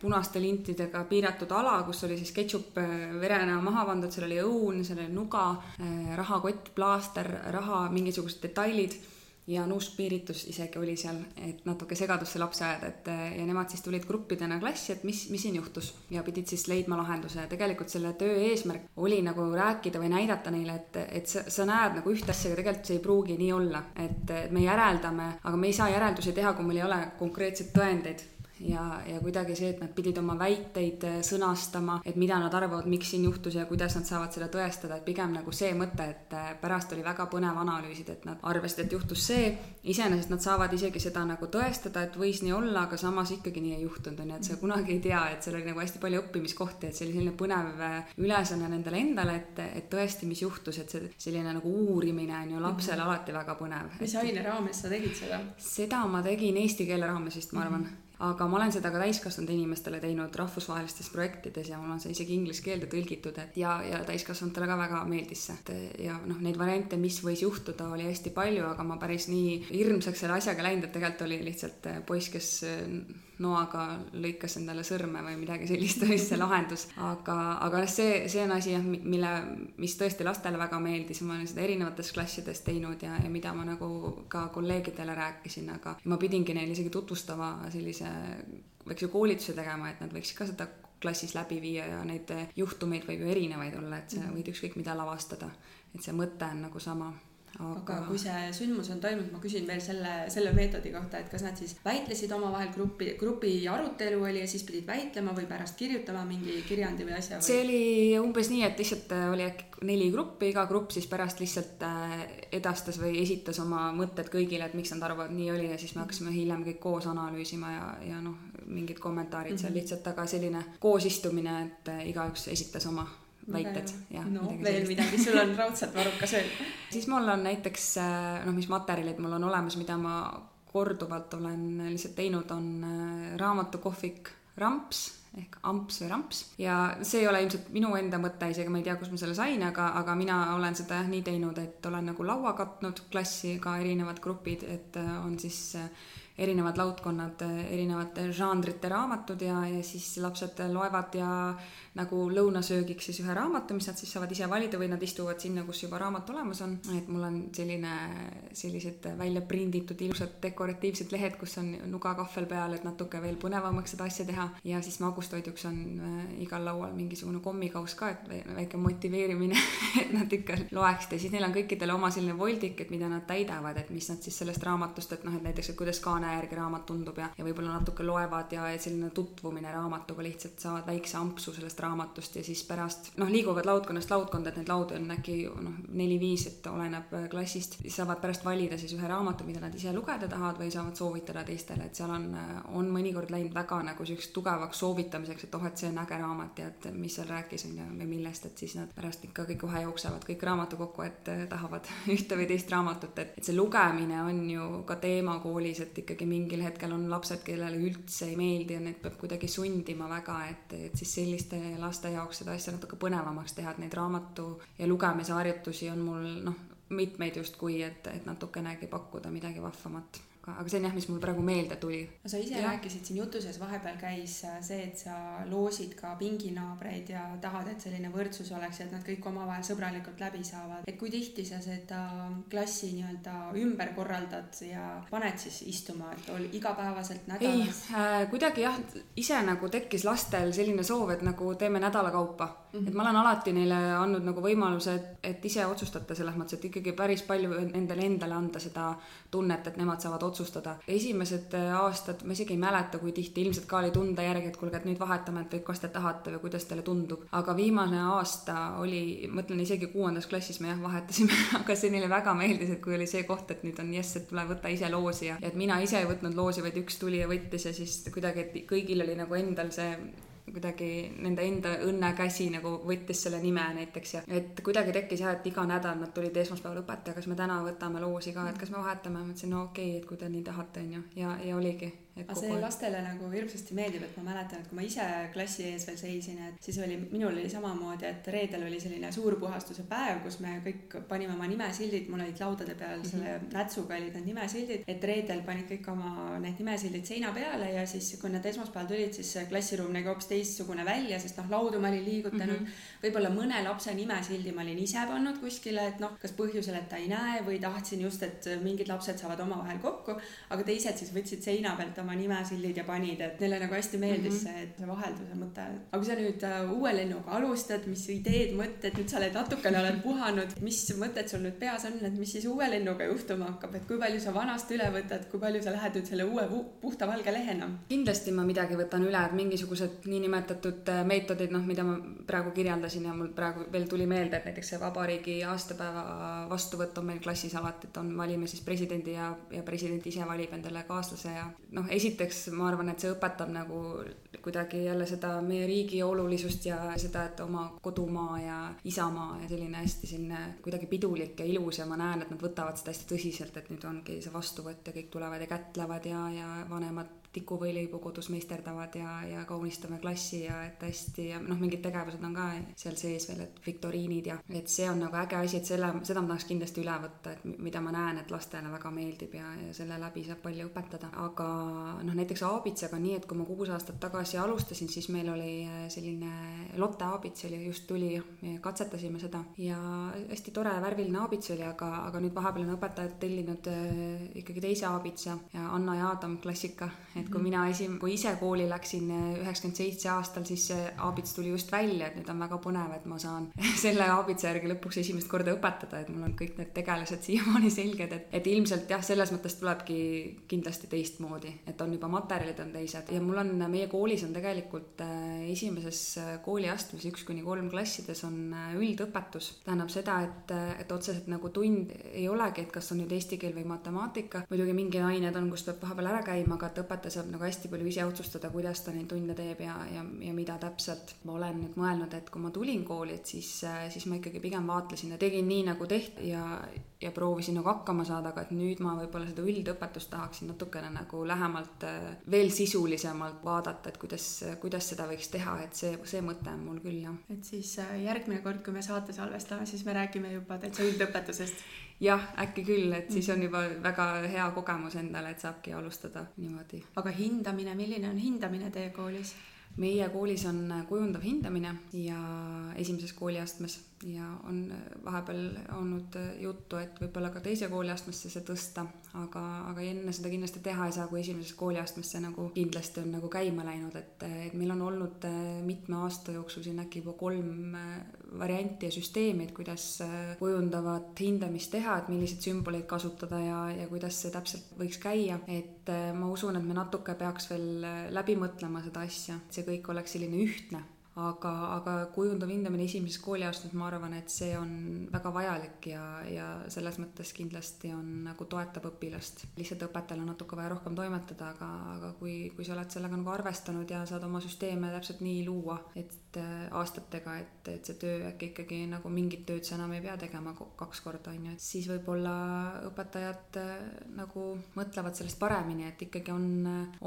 punaste lintidega piiratud ala, kus oli siis ketšup äh, verena maha pandud, seal oli õun, seal oli nuga, äh, rahakott, plaaster, raha, mingisugused detailid ja nuuskpiiritus isegi oli seal, et natuke segadusse lapse ajada, et ja nemad siis tulid gruppidena klassi, et mis, mis siin juhtus. Ja pidid siis leidma lahenduse. Ja tegelikult selle töö eesmärk oli nagu rääkida või näidata neile, et, et sa, sa näed nagu ühte asja, aga tegelikult see ei pruugi nii olla, et me järeldame, aga me ei saa järeldusi teha, kui meil ei ole konkreetseid tõendeid ja, ja kuidagi see, et nad pidid oma väiteid äh, sõnastama, et mida nad arvavad, miks siin juhtus ja kuidas nad saavad seda tõestada, et pigem nagu see mõte, et äh, pärast oli väga põnev analüüsida, et nad arvasid, et juhtus see, iseenesest nad saavad isegi seda nagu tõestada, et võis nii olla, aga samas ikkagi nii ei juhtunud, on ju, et sa kunagi ei tea, et seal oli nagu hästi palju õppimiskohti, et see oli selline põnev äh, ülesanne nendele endale, et, et tõesti, mis juhtus, et see selline nagu uurimine on ju lapsele mm -hmm. alati väga põnev. mis aine raames sa tegid seda? seda ma tegin eesti keele raames vist, ma arvan mm. -hmm aga ma olen seda ka täiskasvanud inimestele teinud rahvusvahelistes projektides ja mul on see isegi inglise keelde tõlgitud, et ja, ja täiskasvanutele ka väga meeldis see. et ja noh, neid variante, mis võis juhtuda, oli hästi palju, aga ma päris nii hirmsaks selle asjaga läinud, et tegelikult oli lihtsalt poiss, kes noaga lõikas endale sõrme või midagi sellist oli see lahendus. aga, aga see, see on asi jah, mille, mis tõesti lastele väga meeldis, ma olen seda erinevates klassides teinud ja, ja mida ma nagu ka kolleegidele rääkisin, aga ma pidingi neile isegi tutvustama sellise väikse koolituse tegema, et nad võiksid ka seda klassis läbi viia ja neid juhtumeid võib ju erinevaid olla, et sa mhm. võid ükskõik mida lavastada. et see mõte on nagu sama aga... aga kui see sündmus on toimunud, ma küsin veel selle, selle meetodi kohta, et kas nad siis väitlesid omavahel grupi, grupi arutelu oli ja siis pidid väitlema või pärast kirjutama mingi kirjandi või asja või...? see oli umbes nii, et lihtsalt äh, oli äkki neli gruppi, iga grupp siis pärast lihtsalt äh, edastas või esitas oma mõtted kõigile, et miks nad arvavad, nii oli ja siis me hakkasime hiljem kõik koos analüüsima ja, ja noh, mingid kommentaarid mm -hmm. seal mhm. lihtsalt, aga selline koosistumine, et äh, igaüks esitas oma väited ja no veel sellist. midagi, sul on raudselt varukas veel siis mul on näiteks äh, noh, mis materjalid mul on olemas, mida ma korduvalt olen lihtsalt teinud, on äh, raamatukohvik Ramps ehk amps või ramps ja see ei ole ilmselt minu enda mõte, isegi ma ei tea, kust ma selle sain, aga, aga mina olen seda nii teinud, et olen nagu laua katnud klassi ka erinevad grupid, et äh, on siis erinevad laudkonnad, erinevate žanrite raamatud ja, ja siis lapsed loevad ja nagu lõunasöögiks siis ühe raamatu, mis nad siis saavad ise valida või nad istuvad sinna, kus juba raamat olemas on. et mul on selline, sellised välja prinditud ilusad dekoratiivsed lehed, kus on nugakahvel peal, et natuke veel põnevamaks seda asja teha. ja siis magustoiduks on äh, igal laual mingisugune kommikauss ka, et väike motiveerimine et nad ikka loeksid ja siis neil on kõikidel oma selline voldik, et mida nad täidavad, et mis nad siis sellest raamatust, et noh, et näiteks, et kuidas kaane järgi raamat tundub ja, ja võib-olla natuke loevad ja selline tutvumine raamatuga lihtsalt saavad väikse ampsu sellest raamatust ja siis pärast noh, liiguvad laudkonnast laudkonda, et neid laudu on äkki noh, neli-viis, et oleneb äh, klassist, saavad pärast valida siis ühe raamatu, mida nad ise lugeda tahavad või saavad soovitada teistele, et seal on, äh, on mõnikord läinud väga nagu selliseks tugevaks soovitamiseks, et oh, et see on äge raamat ja et mis seal rääkis, on ju, või millest, et siis nad pärast ikka kõik kohe jooksevad kõik raamatu kokku, et äh, tahavad ühte või teist raamatut, et, et see lugemine on ju ka teema koolis, et ikkagi mingil hetkel on lapsed, kellele üldse ei meeldi ja neid peab kuidagi sundima väga, et, et siis selliste laste jaoks seda asja natuke põnevamaks teha, et neid raamatu ja lugemise harjutusi on mul noh, mitmeid justkui, et, et natukenegi pakkuda midagi vahvamat aga, aga see on jah, mis mul praegu meelde tuli. no sa ise ja. rääkisid siin jutu sees, vahepeal käis äh, see, et sa loosid ka pinginaabreid ja tahad, et selline võrdsus oleks ja et nad kõik omavahel sõbralikult läbi saavad. et kui tihti sa seda klassi nii-öelda ümber korraldad ja paned siis istuma, et ol, igapäevaselt nädalas? ei äh,, kuidagi jah, ise nagu tekkis lastel selline soov, et nagu teeme nädala kaupa. Et ma olen alati neile andnud nagu võimaluse, et, et ise otsustate selles mõttes, et ikkagi päris palju endale endale anda seda tunnet, et nemad saavad otsustada. esimesed äh, aastad, ma isegi ei mäleta, kui tihti, ilmselt ka oli tunda järgi, et kuulge, et nüüd vahetame, et kas te tahate või kuidas teile tundub. aga viimane aasta oli, mõtlen isegi kuuendas klassis me jah, vahetasime aga see neile väga meeldis, et kui oli see koht, et nüüd on jess, et tule võta ise loosi ja et mina ise ei võtnud loosi, vaid üks tuli ja võttis ja siis kuidagi, et kõigil oli nagu endal see kuidagi nende enda õnnekäsi nagu võttis selle nime näiteks ja et kuidagi tekkis jah, et iga nädal nad tulid esmaspäeval õpetaja, kas me täna võtame loosi ka, et kas me vahetame, ma ütlesin no okei okay,, et kui te nii tahate, onju, ja, ja oligi aga see aeg. lastele nagu hirmsasti meeldib, et ma mäletan, et kui ma ise klassi ees veel seisin, et siis oli, minul oli samamoodi, et reedel oli selline suur puhastuse päev, kus me kõik panime oma nimesildid, mul olid laudade peal mm -hmm. selle nätsuga olid need nimesildid, et reedel panid kõik oma need nimesildid seina peale ja siis, kui nad esmaspäeval tulid, siis klassiruum nägi hoopis teistsugune välja, sest noh, laudu ma olin liigutanud mm. -hmm. võib-olla mõne lapse nimesildi ma olin ise pannud kuskile, et noh, kas põhjusel, et ta ei näe või tahtsin just, et mingid lapsed saavad omavahel kokku, aga teised siis võtsid seina pealt oma nimesildid ja panid, et neile nagu hästi meeldis mm -hmm. see, et vahelduse mõte. aga kui sa nüüd äh, uue lennuga alustad, mis ideed, mõtted, nüüd sa oled natukene oled puhanud, mis mõtted sul nüüd peas on, et mis siis uue lennuga juhtuma hakkab, et kui palju sa vanast üle võtad, kui palju sa lähed nüüd selle uue puhta valge lehena? kindlasti ma midagi võtan üle, et mingisugused niinimetatud äh, meetodid, noh, mida ma praegu kirjeldasin ja mul praegu veel tuli meelde, et näiteks see vabariigi aastapäeva vastuvõtt on meil klassis alati, et on, valime siis presidendi ja, ja president ise valib endale kaaslase ja noh, esiteks ma arvan, et see õpetab nagu kuidagi jälle seda meie riigi olulisust ja seda, et oma kodumaa ja isamaa ja selline hästi selline kuidagi pidulik ja ilus ja ma näen, et nad võtavad seda hästi tõsiselt, et nüüd ongi see vastuvõtt ja kõik tulevad ja kätlevad ja, ja vanemad tikuvõileibu kodus meisterdavad ja, ja kaunistame klassi ja et hästi ja noh, mingid tegevused on ka seal sees veel, et viktoriinid ja et see on nagu äge asi, et selle, seda ma tahaks kindlasti üle võtta, et mida ma näen, et lastele väga meeldib ja, ja selle läbi saab palju õpetada. aga noh, näiteks aabitsaga nii, et kui ma kuus aastat tagasi alustasin, siis meil oli äh, selline Lotte aabits oli, just tuli, katsetasime seda ja hästi tore värviline aabits oli, aga, aga nüüd vahepeal on õpetajad tellinud äh, ikkagi teise aabitsa ja Anna ja Adam klassika, et et kui mina esim-, kui ise kooli läksin eh, üheksakümmend seitse aastal, siis see aabits tuli just välja, et nüüd on väga põnev, et ma saan selle aabitsa järgi lõpuks esimest korda õpetada, et mul on kõik need tegelased siiamaani selged, et, et ilmselt jah, selles mõttes tulebki kindlasti teistmoodi, et on juba materjalid on teised. Ja mul on, meie koolis on tegelikult eh, esimeses eh, kooliastmes üks kuni kolm klassides on üldõpetus. tähendab seda, et, et otseselt nagu tund ei olegi, et kas on nüüd eesti keel või matemaatika, muidugi mingi ained on, kus peab vahepeal ära käima, aga et õpetaja saab nagu hästi palju ise otsustada, kuidas ta neid tunde teeb ja, ja, ja mida täpselt. ma olen nüüd mõelnud, et kui ma tulin kooli, et siis, siis ma ikkagi pigem vaatlesin ja tegin nii, nagu tehti ja, ja proovisin nagu hakkama saada, aga et nüüd ma võib-olla seda üldõpetust tahaksin natukene nagu lähemalt veel sisulisemalt vaadata, et kuidas, kuidas seda võiks teha, et see, see mõte on mul küll, jah. et siis äh, järgmine kord, kui me saate salvestame, siis me räägime juba täitsa üldõpetusest jah, äkki küll, et siis on juba väga hea kogemus endale, et saabki alustada niimoodi. aga hindamine, milline on hindamine teie koolis? meie koolis on kujundav hindamine ja esimeses kooliastmes ja on vahepeal olnud juttu, et võib-olla ka teise kooliastmesse see tõsta, aga, aga enne seda kindlasti teha ei saa, kui esimeses kooliastmes see nagu kindlasti on nagu käima läinud, et, et meil on olnud mitme aasta jooksul siin äkki juba kolm varianti ja süsteemi, et kuidas kujundavat hindamist teha, et milliseid sümboleid kasutada ja, ja kuidas see täpselt võiks käia, et ma usun, et me natuke peaks veel läbi mõtlema seda asja, et see kõik oleks selline ühtne aga, aga kujundav hindamine esimeses kooliaastas, ma arvan, et see on väga vajalik ja, ja selles mõttes kindlasti on nagu toetab õpilast. lihtsalt õpetajal on natuke vaja rohkem toimetada, aga, aga kui, kui sa oled sellega nagu arvestanud ja saad oma süsteeme täpselt nii luua, et äh, aastatega, et, et see töö äkki ikkagi nagu mingit tööd sa enam ei pea tegema kaks korda, on ju, et siis võib-olla õpetajad äh, nagu mõtlevad sellest paremini, et ikkagi on,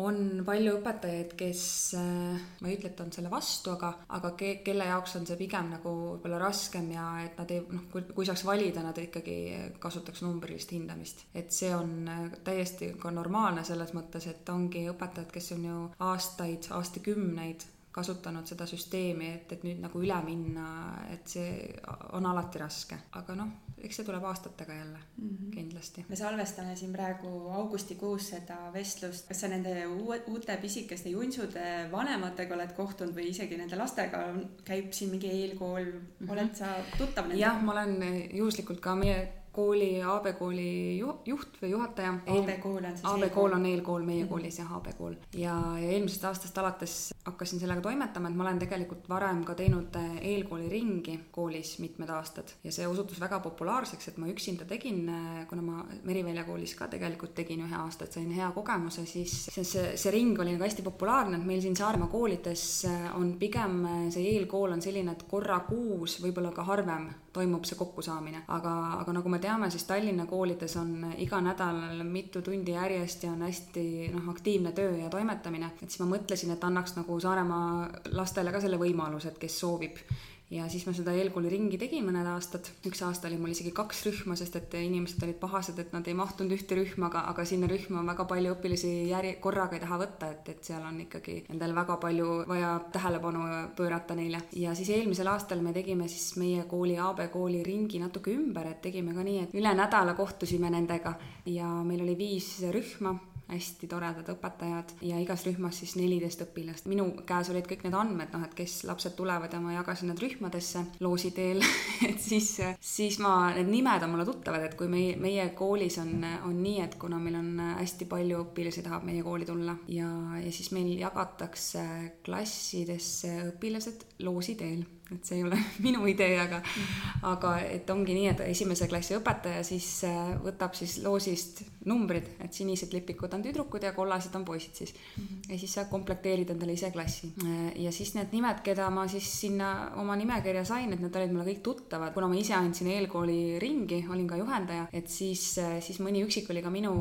on palju õpetajaid, kes, äh, ma ei ütle, et on selle vastu, aga aga ke-, kelle jaoks on see pigem nagu võib-olla raskem ja et nad ei, noh, kui, kui saaks valida, nad ikkagi kasutaks numbrilist hindamist. et see on täiesti ka normaalne selles mõttes, et ongi õpetajad, kes on ju aastaid, aastakümneid kasutanud seda süsteemi, et, et nüüd nagu üle minna, et see on alati raske, aga noh, eks see tuleb aastatega jälle mm -hmm. kindlasti. me salvestame siin praegu augustikuus seda vestlust, kas sa nende uue, uute pisikeste junsude vanematega oled kohtunud või isegi nende lastega käib siin mingi eelkool mm, -hmm. oled sa tuttav nendega? jah, ma olen juhuslikult ka meie kooli, AB kooli juht või juhataja. AB kool on siis AB kool on eelkool meie mhm. koolis jah, AB kool. ja, ja eelmisest aastast alates hakkasin sellega toimetama, et ma olen tegelikult varem ka teinud äh, eelkooli ringi koolis mitmed aastad. Ja see osutus väga populaarseks, et ma üksinda tegin, äh, kuna ma Merivälja koolis ka tegelikult tegin ühe aasta, et sain hea kogemuse, siis see, see, see ring oli nagu hästi populaarne, et meil siin Saaremaa koolides äh, on pigem see eelkool on selline, et korra kuus, võib-olla ka harvem toimub see kokkusaamine, aga, aga nagu me teame, siis Tallinna koolides on iga nädal mitu tundi järjest ja on hästi noh, aktiivne töö ja toimetamine, et siis ma mõtlesin, et annaks nagu Saaremaa lastele ka selle võimaluse, et kes soovib. Ja siis ma seda eelkooli ringi tegin mõned aastad, üks aasta oli mul isegi kaks rühma, sest et inimesed olid pahased, et nad ei mahtunud ühte rühma, aga, aga sinna rühma on väga palju õpilasi järje, korraga ei taha võtta, et, et seal on ikkagi endal väga palju vaja tähelepanu pöörata neile. ja siis eelmisel aastal me tegime siis meie kooli, AB kooli ringi natuke ümber, et tegime ka nii, et üle nädala kohtusime nendega. Ja meil oli viis rühma hästi toredad õpetajad ja igas rühmas siis neliteist õpilast. minu käes olid kõik need andmed, noh, et kes lapsed tulevad ja ma jagasin nad rühmadesse loosi teel et siis, siis ma, need nimed on mulle tuttavad, et kui meie, meie koolis on, on nii, et kuna meil on hästi palju õpilasi tahab meie kooli tulla ja, ja siis meil jagatakse klassidesse õpilased loosi teel et see ei ole minu idee, aga mm, -hmm. aga et ongi nii, et esimese klassi õpetaja siis äh, võtab siis loosist numbrid, et sinised lipikud on tüdrukud ja kollased on poisid siis mm. -hmm. ja siis sa komplekteerid endale ise klassi. Äh, ja siis need nimed, keda ma siis sinna oma nimekirja sain, et need olid mulle kõik tuttavad, kuna ma ise andsin eelkooli ringi, olin ka juhendaja, et siis, äh, siis mõni üksik oli ka minu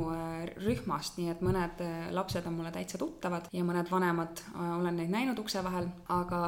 rühmast, nii et mõned lapsed on mulle täitsa tuttavad ja mõned vanemad olen neid näinud ukse vahel, aga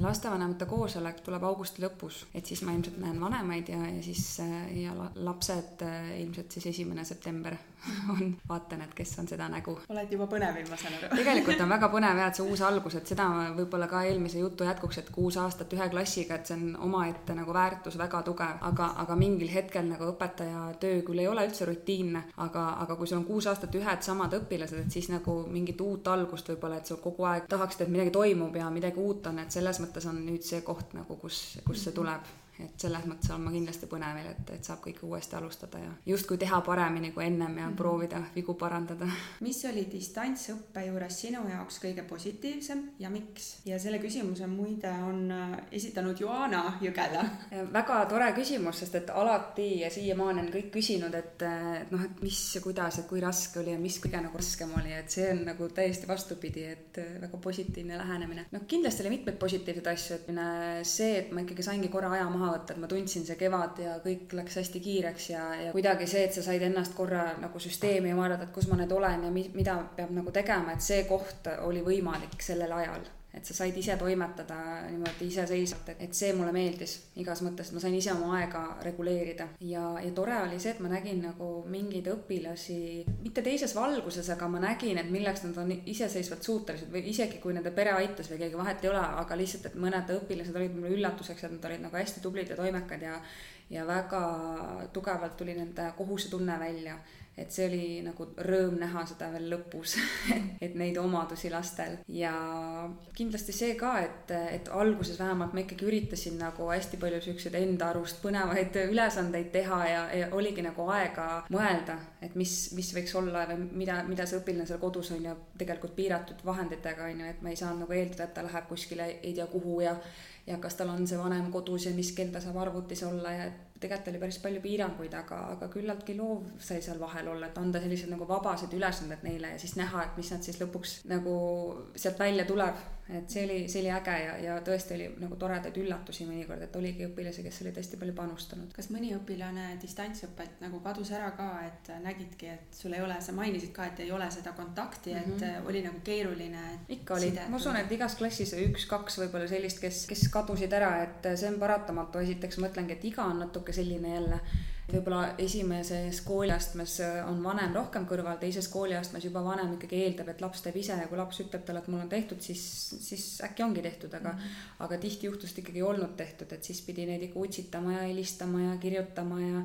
lastevanemate koosolek koosolek tuleb augusti lõpus, et siis ma ilmselt näen vanemaid ja, ja siis ja lapsed ilmselt siis esimene september on, vaatan, et kes on seda nägu. oled juba põnevil, ma saan aru. Tegelikult on väga põnev jah, et see uus algus, et seda võib-olla ka eelmise jutu jätkuks, et kuus aastat ühe klassiga, et see on omaette nagu väärtus väga tugev, aga, aga mingil hetkel nagu õpetaja töö küll ei ole üldse rutiinne, aga, aga kui sul on kuus aastat ühed samad õpilased, et siis nagu mingit uut algust võib-olla, et sa kogu aeg tahaksid, et midagi toimub ja midagi uut on, et selles mõttes on nüüd see koht nagu, kus, kus see tuleb et selles mõttes olen ma kindlasti põnevil, et, et saab kõike uuesti alustada ja justkui teha paremini kui ennem ja mm -hmm. proovida vigu parandada. mis oli distantsõppe juures sinu jaoks kõige positiivsem ja miks? ja selle küsimuse muide on äh, esitanud Joana Jõgela. väga tore küsimus, sest et alati ja siiamaani on kõik küsinud, et, et noh, et mis ja kuidas, et kui raske oli ja mis kõige nagu raskem oli, et see on nagu täiesti vastupidi, et äh, väga positiivne lähenemine. noh, kindlasti oli mitmeid positiivseid asju, et see, et ma ikkagi saingi korra aja maha maha võtta, et ma tundsin see kevad ja kõik läks hästi kiireks ja, ja kuidagi see, et sa said ennast korra nagu süsteemi vaadata, et kus ma nüüd olen ja mi-, mida peab nagu tegema, et see koht oli võimalik sellel ajal et sa said ise toimetada niimoodi iseseisvalt, et, et see mulle meeldis igas mõttes, et ma sain ise oma aega reguleerida. Ja, ja tore oli see, et ma nägin nagu mingeid õpilasi, mitte teises valguses, aga ma nägin, et milleks nad on iseseisvalt suutelised või isegi kui nende pere aitas või keegi vahet ei ole, aga lihtsalt, et mõned õpilased olid mulle üllatuseks, et nad olid nagu hästi tublid ja toimekad ja ja väga tugevalt tuli nende kohusetunne välja et see oli nagu rõõm näha seda veel lõpus et neid omadusi lastel. Ja kindlasti see ka, et, et alguses vähemalt ma ikkagi üritasin nagu hästi palju siukseid enda arust põnevaid ülesandeid teha ja, ja oligi nagu aega mõelda, et mis, mis võiks olla või mida, mida see õpilane seal kodus on ju tegelikult piiratud vahenditega on ju, et ma ei saanud nagu eeldada, et ta läheb kuskile ei tea kuhu ja ja kas tal on see vanem kodus ja mis kell ta saab arvutis olla ja tegelikult oli päris palju piiranguid, aga, aga küllaltki loov sai seal vahel olla, et anda sellised nagu vabased ülesanded neile ja siis näha, et mis nad siis lõpuks nagu sealt välja tuleb et see oli, see oli äge ja, ja tõesti oli nagu toredaid üllatusi mõnikord, et oligi õpilasi, kes olid hästi palju panustanud. kas mõni õpilane distantsõppelt nagu kadus ära ka, et nägidki, et sul ei ole, sa mainisid ka, et ei ole seda kontakti mm, -hmm. et oli nagu keeruline. ikka oli, ma usun, et igas klassis üks-kaks võib-olla sellist, kes, kes kadusid ära, et see on paratamatu, esiteks mõtlengi, et iga on natuke selline jälle võib-olla esimeses kooliastmes on vanem rohkem kõrval, teises kooliastmes juba vanem ikkagi eeldab, et laps teeb ise ja kui laps ütleb talle, et mul on tehtud, siis, siis äkki ongi tehtud, aga mm, -hmm. aga tihti juhtus, et ikkagi ei olnud tehtud, et siis pidi neid ikka utsitama ja helistama ja kirjutama ja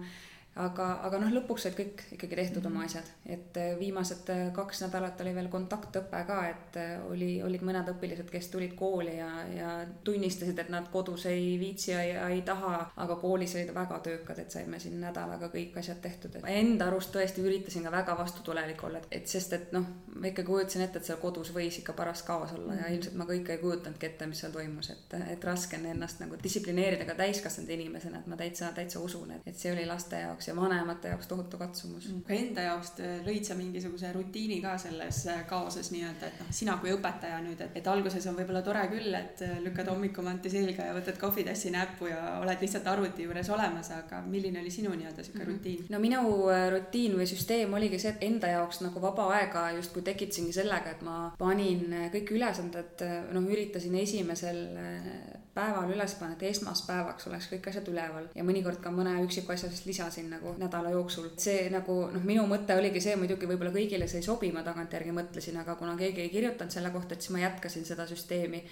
aga, aga noh, lõpuks said kõik ikkagi tehtud mm oma asjad, et äh, viimased äh, kaks nädalat oli veel kontaktõpe ka, et äh, oli, olid mõned õpilased, kes tulid kooli ja, ja tunnistasid, et nad kodus ei viitsi ja, ja ei taha, aga koolis olid väga töökad, et saime siin nädalaga kõik asjad tehtud, enda arust tõesti üritasin ka väga vastutulelik olla, et, sest et noh, ma ikka kujutasin ette, et seal kodus võis ikka paras kaos olla mm ja mhm. ilmselt ma kõike ei kujutanudki ette, mis seal toimus, et, et raske on ennast nagu distsiplineerida ka täiskasvanud inimesena, et ma täitsa, täitsa usun, et, et see oli laste jaoks jaoks ja vanemate jaoks tohutu katsumus. Mm. ka enda jaoks lõid sa mingisuguse rutiini ka selles äh, kaoses nii-öelda, et noh, sina kui õpetaja nüüd, et, et alguses on võib-olla tore küll, et äh, lükkad hommikumanti selga ja võtad kohvitassi näppu ja oled lihtsalt arvuti juures olemas, aga milline oli sinu nii-öelda sihuke mm -hmm. rutiin? no minu äh, rutiin või süsteem oligi see, et enda jaoks nagu vaba aega justkui tekitasingi sellega, et ma panin kõik ülesanded, noh, üritasin esimesel päeval üles panna, et esmaspäevaks oleks kõik asjad üleval ja mõnikord ka mõne üksiku asja siis lisasin nagu nädala jooksul. see nagu noh, minu mõte oligi see, muidugi võib-olla kõigile see ei sobi, ma tagantjärgi mõtlesin, aga kuna keegi ei kirjutanud selle kohta, et siis ma jätkasin seda süsteemi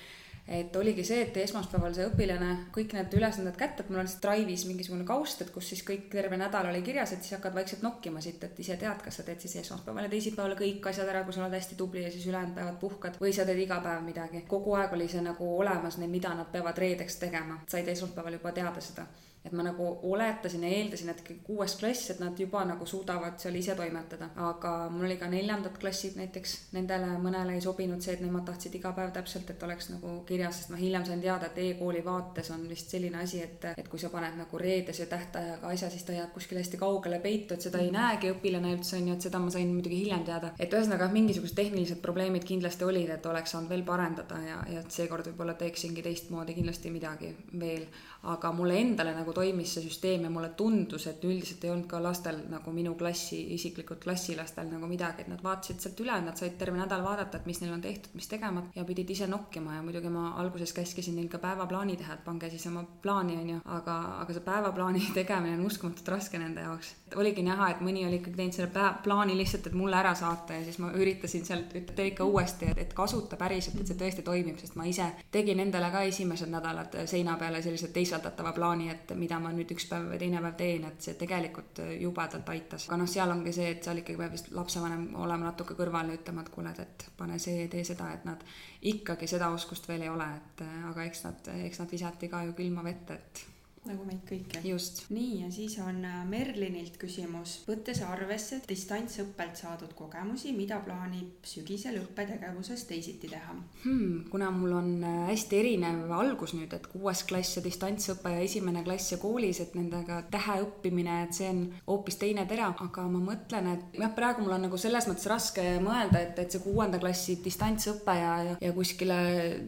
et oligi see, et esmaspäeval see õpilane kõik need ülesanded kätte, et mul on siis Drive'is mingisugune kaust, et kus siis kõik terve nädal oli kirjas, et siis hakkad vaikselt nokkima siit, et ise tead, kas sa teed siis esmaspäeval ja teisipäeval kõik asjad ära, kui sa oled hästi tubli ja siis ülejäänud päevad puhkad või sa teed iga päev midagi. kogu aeg oli see nagu olemas, mida nad peavad reedeks tegema, said esmaspäeval juba teada seda et ma nagu oletasin ja eeldasin, et kuues klass, et nad juba nagu suudavad seal ise toimetada, aga mul oli ka neljandad klassid näiteks, nendele mõnele ei sobinud see, et nemad tahtsid iga päev täpselt, et oleks nagu kirjas, sest ma hiljem sain teada, et e-kooli vaates on vist selline asi, et, et kui sa paned nagu reedese tähtajaga asja, siis ta jääb kuskile hästi kaugele peitu, et seda ei näegi õpilane üldse, on ju, et seda ma sain muidugi hiljem teada. et ühesõnaga mingisugused tehnilised probleemid kindlasti olid, et oleks saanud veel parendada ja, ja seekord võib-olla teeksingi teistmoodi kindlasti midagi veel aga mulle endale nagu toimis see süsteem ja mulle tundus, et üldiselt ei olnud ka lastel nagu minu klassi, isiklikult klassilastel nagu midagi, et nad vaatasid sealt üle, nad said terve nädal vaadata, et mis neil on tehtud, mis tegemata ja pidid ise nokkima ja muidugi ma alguses käskisin neil ka päevaplaani teha, et pange siis oma plaani, on ju, aga, aga see päevaplaani tegemine on uskumatult raske nende jaoks. oligi näha, et mõni oli ikkagi teinud selle päev, plaani lihtsalt, et mulle ära saata ja siis ma üritasin sealt, et tee ikka uuesti, et, et kasuta päriselt, et see tõesti toimib, sest ma ise tegin endale ka esimesed nädalad seina peale sellised teised isaldatava plaani, et mida ma nüüd üks päev või teine päev teen, et see tegelikult jubedalt aitas. aga noh, seal ongi see, et seal ikkagi peab vist lapsevanem olema natuke kõrval ja ütlema, et kuule, et pane see, tee seda, et nad ikkagi seda oskust veel ei ole, et aga eks nad, eks nad visati ka ju külma vette, et nagu meid kõiki. just. nii, ja siis on äh, Merlinilt küsimus. võttes arvesse distantsõppelt saadud kogemusi, mida plaanib sügisel õppetegevuses teisiti teha hmm,? kuna mul on äh, hästi erinev algus nüüd, et kuues klass ja distantsõpe ja esimene klass ja koolis, et nendega tähe õppimine, et see on hoopis teine tera, aga ma mõtlen, et jah, praegu mul on nagu selles mõttes raske mõelda, et, et see kuuenda klassi distantsõpe ja, ja, ja kuskile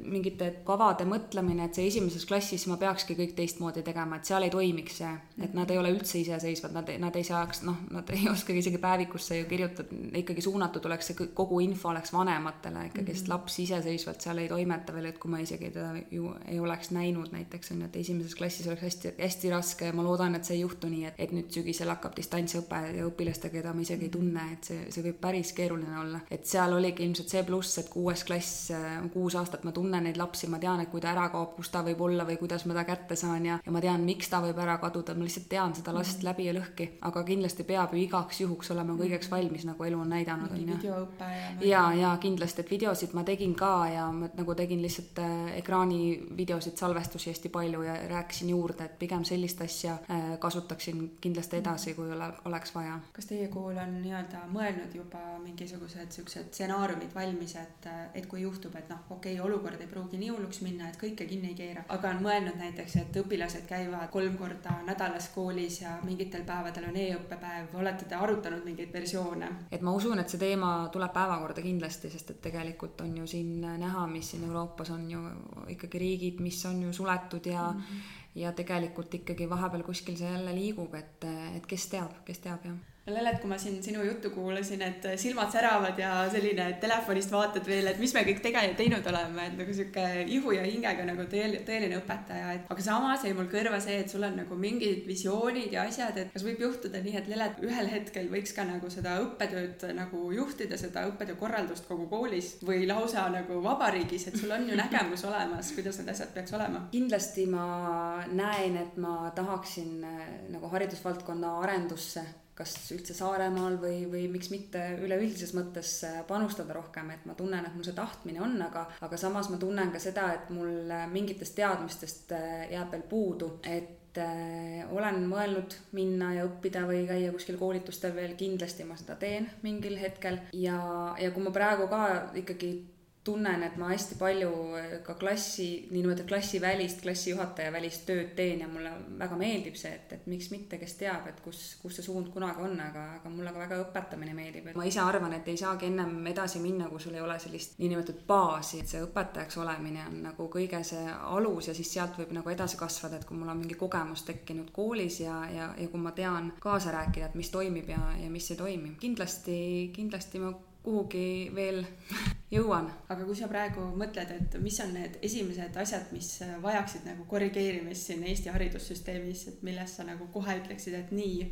mingite kavade mõtlemine, et see esimeses klassis ma peakski kõik teistmoodi tegema tegema, et seal ei toimiks see, et nad ei ole üldse iseseisvad, nad, nad ei saaks, noh, nad ei oskagi isegi päevikusse ju kirjutada, ikkagi suunatud oleks see kogu info oleks vanematele ikkagi mm, -hmm. sest laps iseseisvalt seal ei toimeta veel, et kui ma isegi teda ju ei oleks näinud näiteks on ju, et esimeses klassis oleks hästi, hästi raske ja ma loodan, et see ei juhtu nii, et, et nüüd sügisel hakkab distantsõpe ja õpilastega, keda ma isegi ei tunne, et see, see võib päris keeruline olla. et seal oligi ilmselt see pluss, et kuues klass, kuus aastat ma tunnen neid lapsi, ma tean, et kui ta ära kaob, kus ta võib olla või kuidas ma ta kätte saan ja, ja ma tean, tean, miks ta võib ära kaduda, ma lihtsalt tean seda last mm. läbi ja lõhki, aga kindlasti peab ju igaks juhuks olema kõigeks mhm. valmis, nagu elu on näidanud, on ju. videoõpe ja. ja, ja kindlasti, et videosid ma tegin ka ja ma nagu tegin lihtsalt äh, ekraani videosid, salvestusi hästi palju ja rääkisin juurde, et pigem sellist asja äh, kasutaksin kindlasti edasi, kui ole, oleks vaja. kas teie kool on nii-öelda mõelnud juba mingisugused siuksed stsenaariumid valmis, et, et kui juhtub, et noh, okei okay,, olukord ei pruugi nii hulluks minna, et kõike kinni ei keera, aga on mõelnud näiteks, et õpilased käivad käivad kolm korda nädalas koolis ja mingitel päevadel on e-õppepäev, olete te arutanud mingeid versioone? et ma usun, et see teema tuleb päevakorda kindlasti, sest et tegelikult on ju siin näha, mis siin Euroopas on ju ikkagi riigid, mis on ju suletud ja mm -hmm. ja tegelikult ikkagi vahepeal kuskil see jälle liigub, et, et kes teab, kes teab jah Lelet, kui ma siin sinu juttu kuulasin, et silmad säravad ja selline telefonist vaatad veel, et mis me kõik tegelikult teinud oleme, et nagu sihuke ihu ja hingega nagu tõeline, tõeline õpetaja, et aga samas jäi mul kõrva see, et sul on nagu mingid visioonid ja asjad, et kas võib juhtuda nii, et Lelet ühel hetkel võiks ka nagu seda õppetööd nagu juhtida, seda õppetöö korraldust kogu koolis või lausa nagu vabariigis, et sul on ju nägemus olemas, kuidas need asjad peaks olema? kindlasti ma näen, et ma tahaksin nagu haridusvaldkonna arendusse kas üldse Saaremaal või, või miks mitte üleüldises mõttes panustada rohkem, et ma tunnen, et mul see tahtmine on, aga, aga samas ma tunnen ka seda, et mul mingitest teadmistest äh, jääb veel puudu, et äh, olen mõelnud minna ja õppida või käia kuskil koolitustel veel, kindlasti ma seda teen mingil hetkel. Ja, ja kui ma praegu ka ikkagi tunnen, et ma hästi palju eh, ka klassi, niinimetatud klassivälist, klassijuhataja välist tööd teen ja mulle väga meeldib see, et, et miks mitte, kes teab, et kus, kus see suund kunagi on, aga, aga mulle ka väga õpetamine meeldib, et ma ise arvan, et ei saagi ennem edasi minna, kui sul ei ole sellist niinimetatud baasi, et see õpetajaks olemine on nagu kõige see alus ja siis sealt võib nagu edasi kasvada, et kui mul on mingi kogemus tekkinud koolis ja, ja, ja kui ma tean kaasa rääkida, et mis toimib ja, ja mis ei toimi. kindlasti, kindlasti ma kuhugi veel jõuan. aga kui sa praegu mõtled, et mis on need esimesed asjad, mis vajaksid nagu korrigeerimist siin Eesti haridussüsteemis, et millest sa nagu kohe ütleksid, et nii,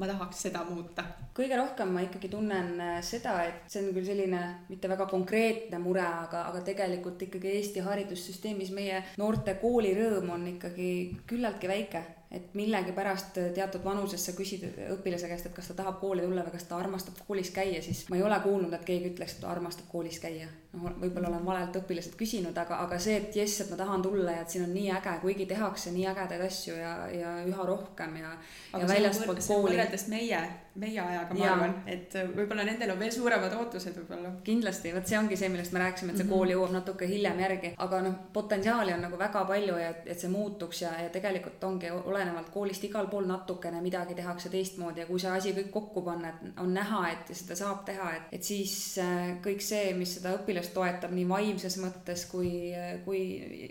ma tahaks seda muuta? kõige rohkem ma ikkagi tunnen äh, seda, et see on küll selline mitte väga konkreetne mure, aga, aga tegelikult ikkagi Eesti haridussüsteemis meie noorte koolirõõm on ikkagi küllaltki väike et millegipärast teatud vanuses sa küsid õpilase käest, et kas ta tahab kooli tulla või kas ta armastab koolis käia, siis ma ei ole kuulnud, et keegi ütleks, et ta armastab koolis käia. Noh, võib-olla olen valelt õpilaselt küsinud, aga, aga see, et jess, et ma tahan tulla ja et siin on nii äge, kuigi tehakse nii ägedaid asju ja, ja üha rohkem ja, ja väljaspool kooli. võrreldes meie meie ajaga, ma ja. arvan, et võib-olla nendel on veel suuremad ootused võib-olla. kindlasti, vot see ongi see, millest me rääkisime, et see -hmm. kool jõuab natuke hiljem järgi, aga noh, potentsiaali on nagu väga palju ja et, et see muutuks ja, ja tegelikult ongi olenevalt koolist igal pool natukene midagi tehakse teistmoodi ja kui see asi kõik kokku panna, et on näha, et seda saab teha, et, et siis äh, kõik see, mis seda õpilast toetab nii vaimses mõttes kui, kui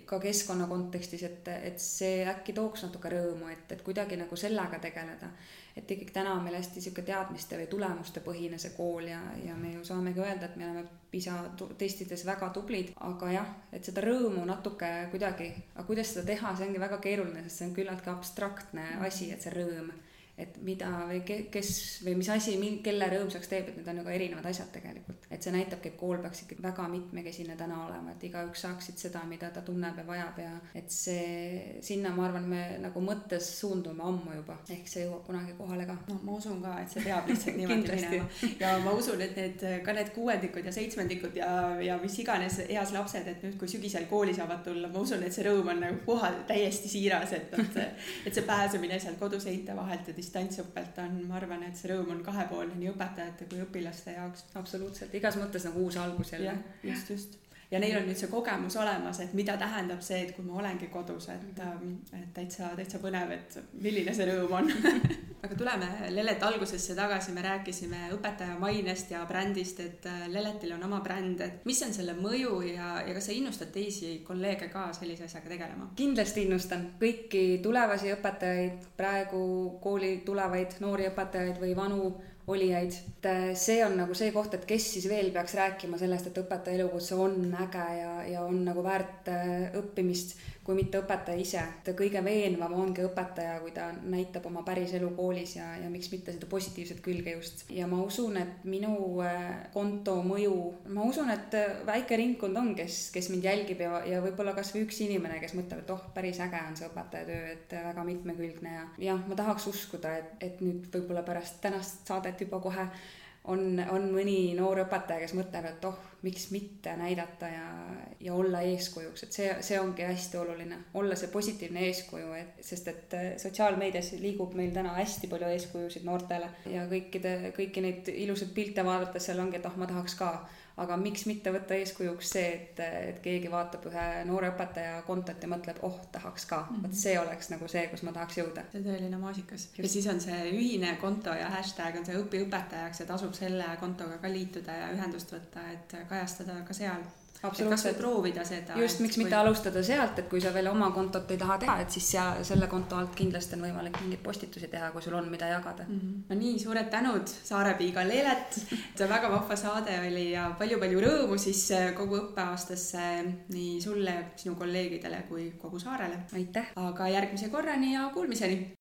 ka keskkonna kontekstis, et, et see äkki tooks natuke rõõmu, et, et kuidagi nagu sellega tegeleda. et ikkagi täna on meil hästi niisugune teadmiste või tulemustepõhine see kool ja, ja me ju saamegi öelda, et me oleme PISA testides väga tublid, aga jah, et seda rõõmu natuke kuidagi, aga kuidas seda teha, see ongi väga keeruline, sest see on küllaltki abstraktne asi, et see rõõm et mida või kes või mis asi, kelle rõõmsaks teeb, et need on ka erinevad asjad tegelikult. et see näitabki, et kool peaks ikkagi väga mitmekesine täna olema, et igaüks saaksid seda, mida ta tunneb ja vajab ja et see, sinna ma arvan, me nagu mõttes suundume ammu juba, ehk see jõuab kunagi kohale ka. no ma usun ka, et see peab lihtsalt niimoodi minema. ja ma usun, et need, ka need kuuendikud ja seitsmendikud ja, ja mis iganes eas lapsed, et nüüd, kui sügisel kooli saavad tulla, ma usun, et see rõõm on nagu koha täiesti siiras, et, et see, et see pääsemine sealt koduseinte vahelt ja distantsõppelt on, ma arvan, et see rõõm on kahepoolne nii õpetajate kui õpilaste jaoks. absoluutselt, igas mõttes nagu uus algus jälle. just, just ja neil on nüüd see kogemus olemas, et mida tähendab see, et kui ma olengi kodus, et, ähm, et täitsa, täitsa põnev, et milline see rõõm on. Aga tuleme Lelet algusesse tagasi, me rääkisime õpetaja mainest ja brändist, et äh, Leletil on oma bränd, et mis on selle mõju ja, ja kas sa innustad teisi kolleege ka sellise asjaga tegelema? kindlasti innustan kõiki tulevasi õpetajaid, praegu kooli tulevaid noori õpetajaid või vanu olijaid. äh, see on nagu see koht, et kes siis veel peaks rääkima sellest, et õpetaja elukutse on äge ja, ja on nagu väärt äh, õppimist kui mitte õpetaja ise. et kõige veenvam ongi õpetaja, kui ta näitab oma päris elu koolis ja, ja miks mitte seda positiivset külge just. ja ma usun, et minu äh, konto mõju, ma usun, et äh, väike ringkond on, kes, kes mind jälgib ja, ja võib-olla kasvõi üks inimene, kes mõtleb, et oh, päris äge on see õpetaja töö, et äh, väga mitmekülgne ja jah, ma tahaks uskuda, et, et nüüd võib-olla pärast tänast saadet juba kohe on, on mõni noor õpetaja, kes mõtleb, et oh, miks mitte näidata ja, ja olla eeskujuks, et see, see ongi hästi oluline, olla see positiivne eeskuju, et sest et äh, sotsiaalmeedias liigub meil täna hästi palju eeskujusid noortele ja kõikide, kõiki neid ilusaid pilte vaadates seal ongi, et oh, ma tahaks ka aga miks mitte võtta eeskujuks see, et, et keegi vaatab ühe noore õpetaja kontot ja mõtleb, oh, tahaks ka mm, -hmm. vot see oleks nagu see, kus ma tahaks jõuda. see tõeline maasikas. ja siis on see ühine konto ja hashtag on see õpi õpetajaks ja tasub selle kontoga ka liituda ja ühendust võtta, et kajastada ka seal absoluutselt proovida seda. just, miks kui... mitte alustada sealt, et kui sa veel oma kontot ei taha teha, et siis seal selle konto alt kindlasti on võimalik mingeid postitusi teha, kui sul on, mida jagada mm. -hmm. no nii, suured tänud, Saarepiiga Leelet. see väga vahva saade oli ja palju-palju rõõmu siis äh, kogu õppeaastasse nii sulle, sinu kolleegidele kui kogu saarele. aitäh! aga järgmise korrani ja kuulmiseni!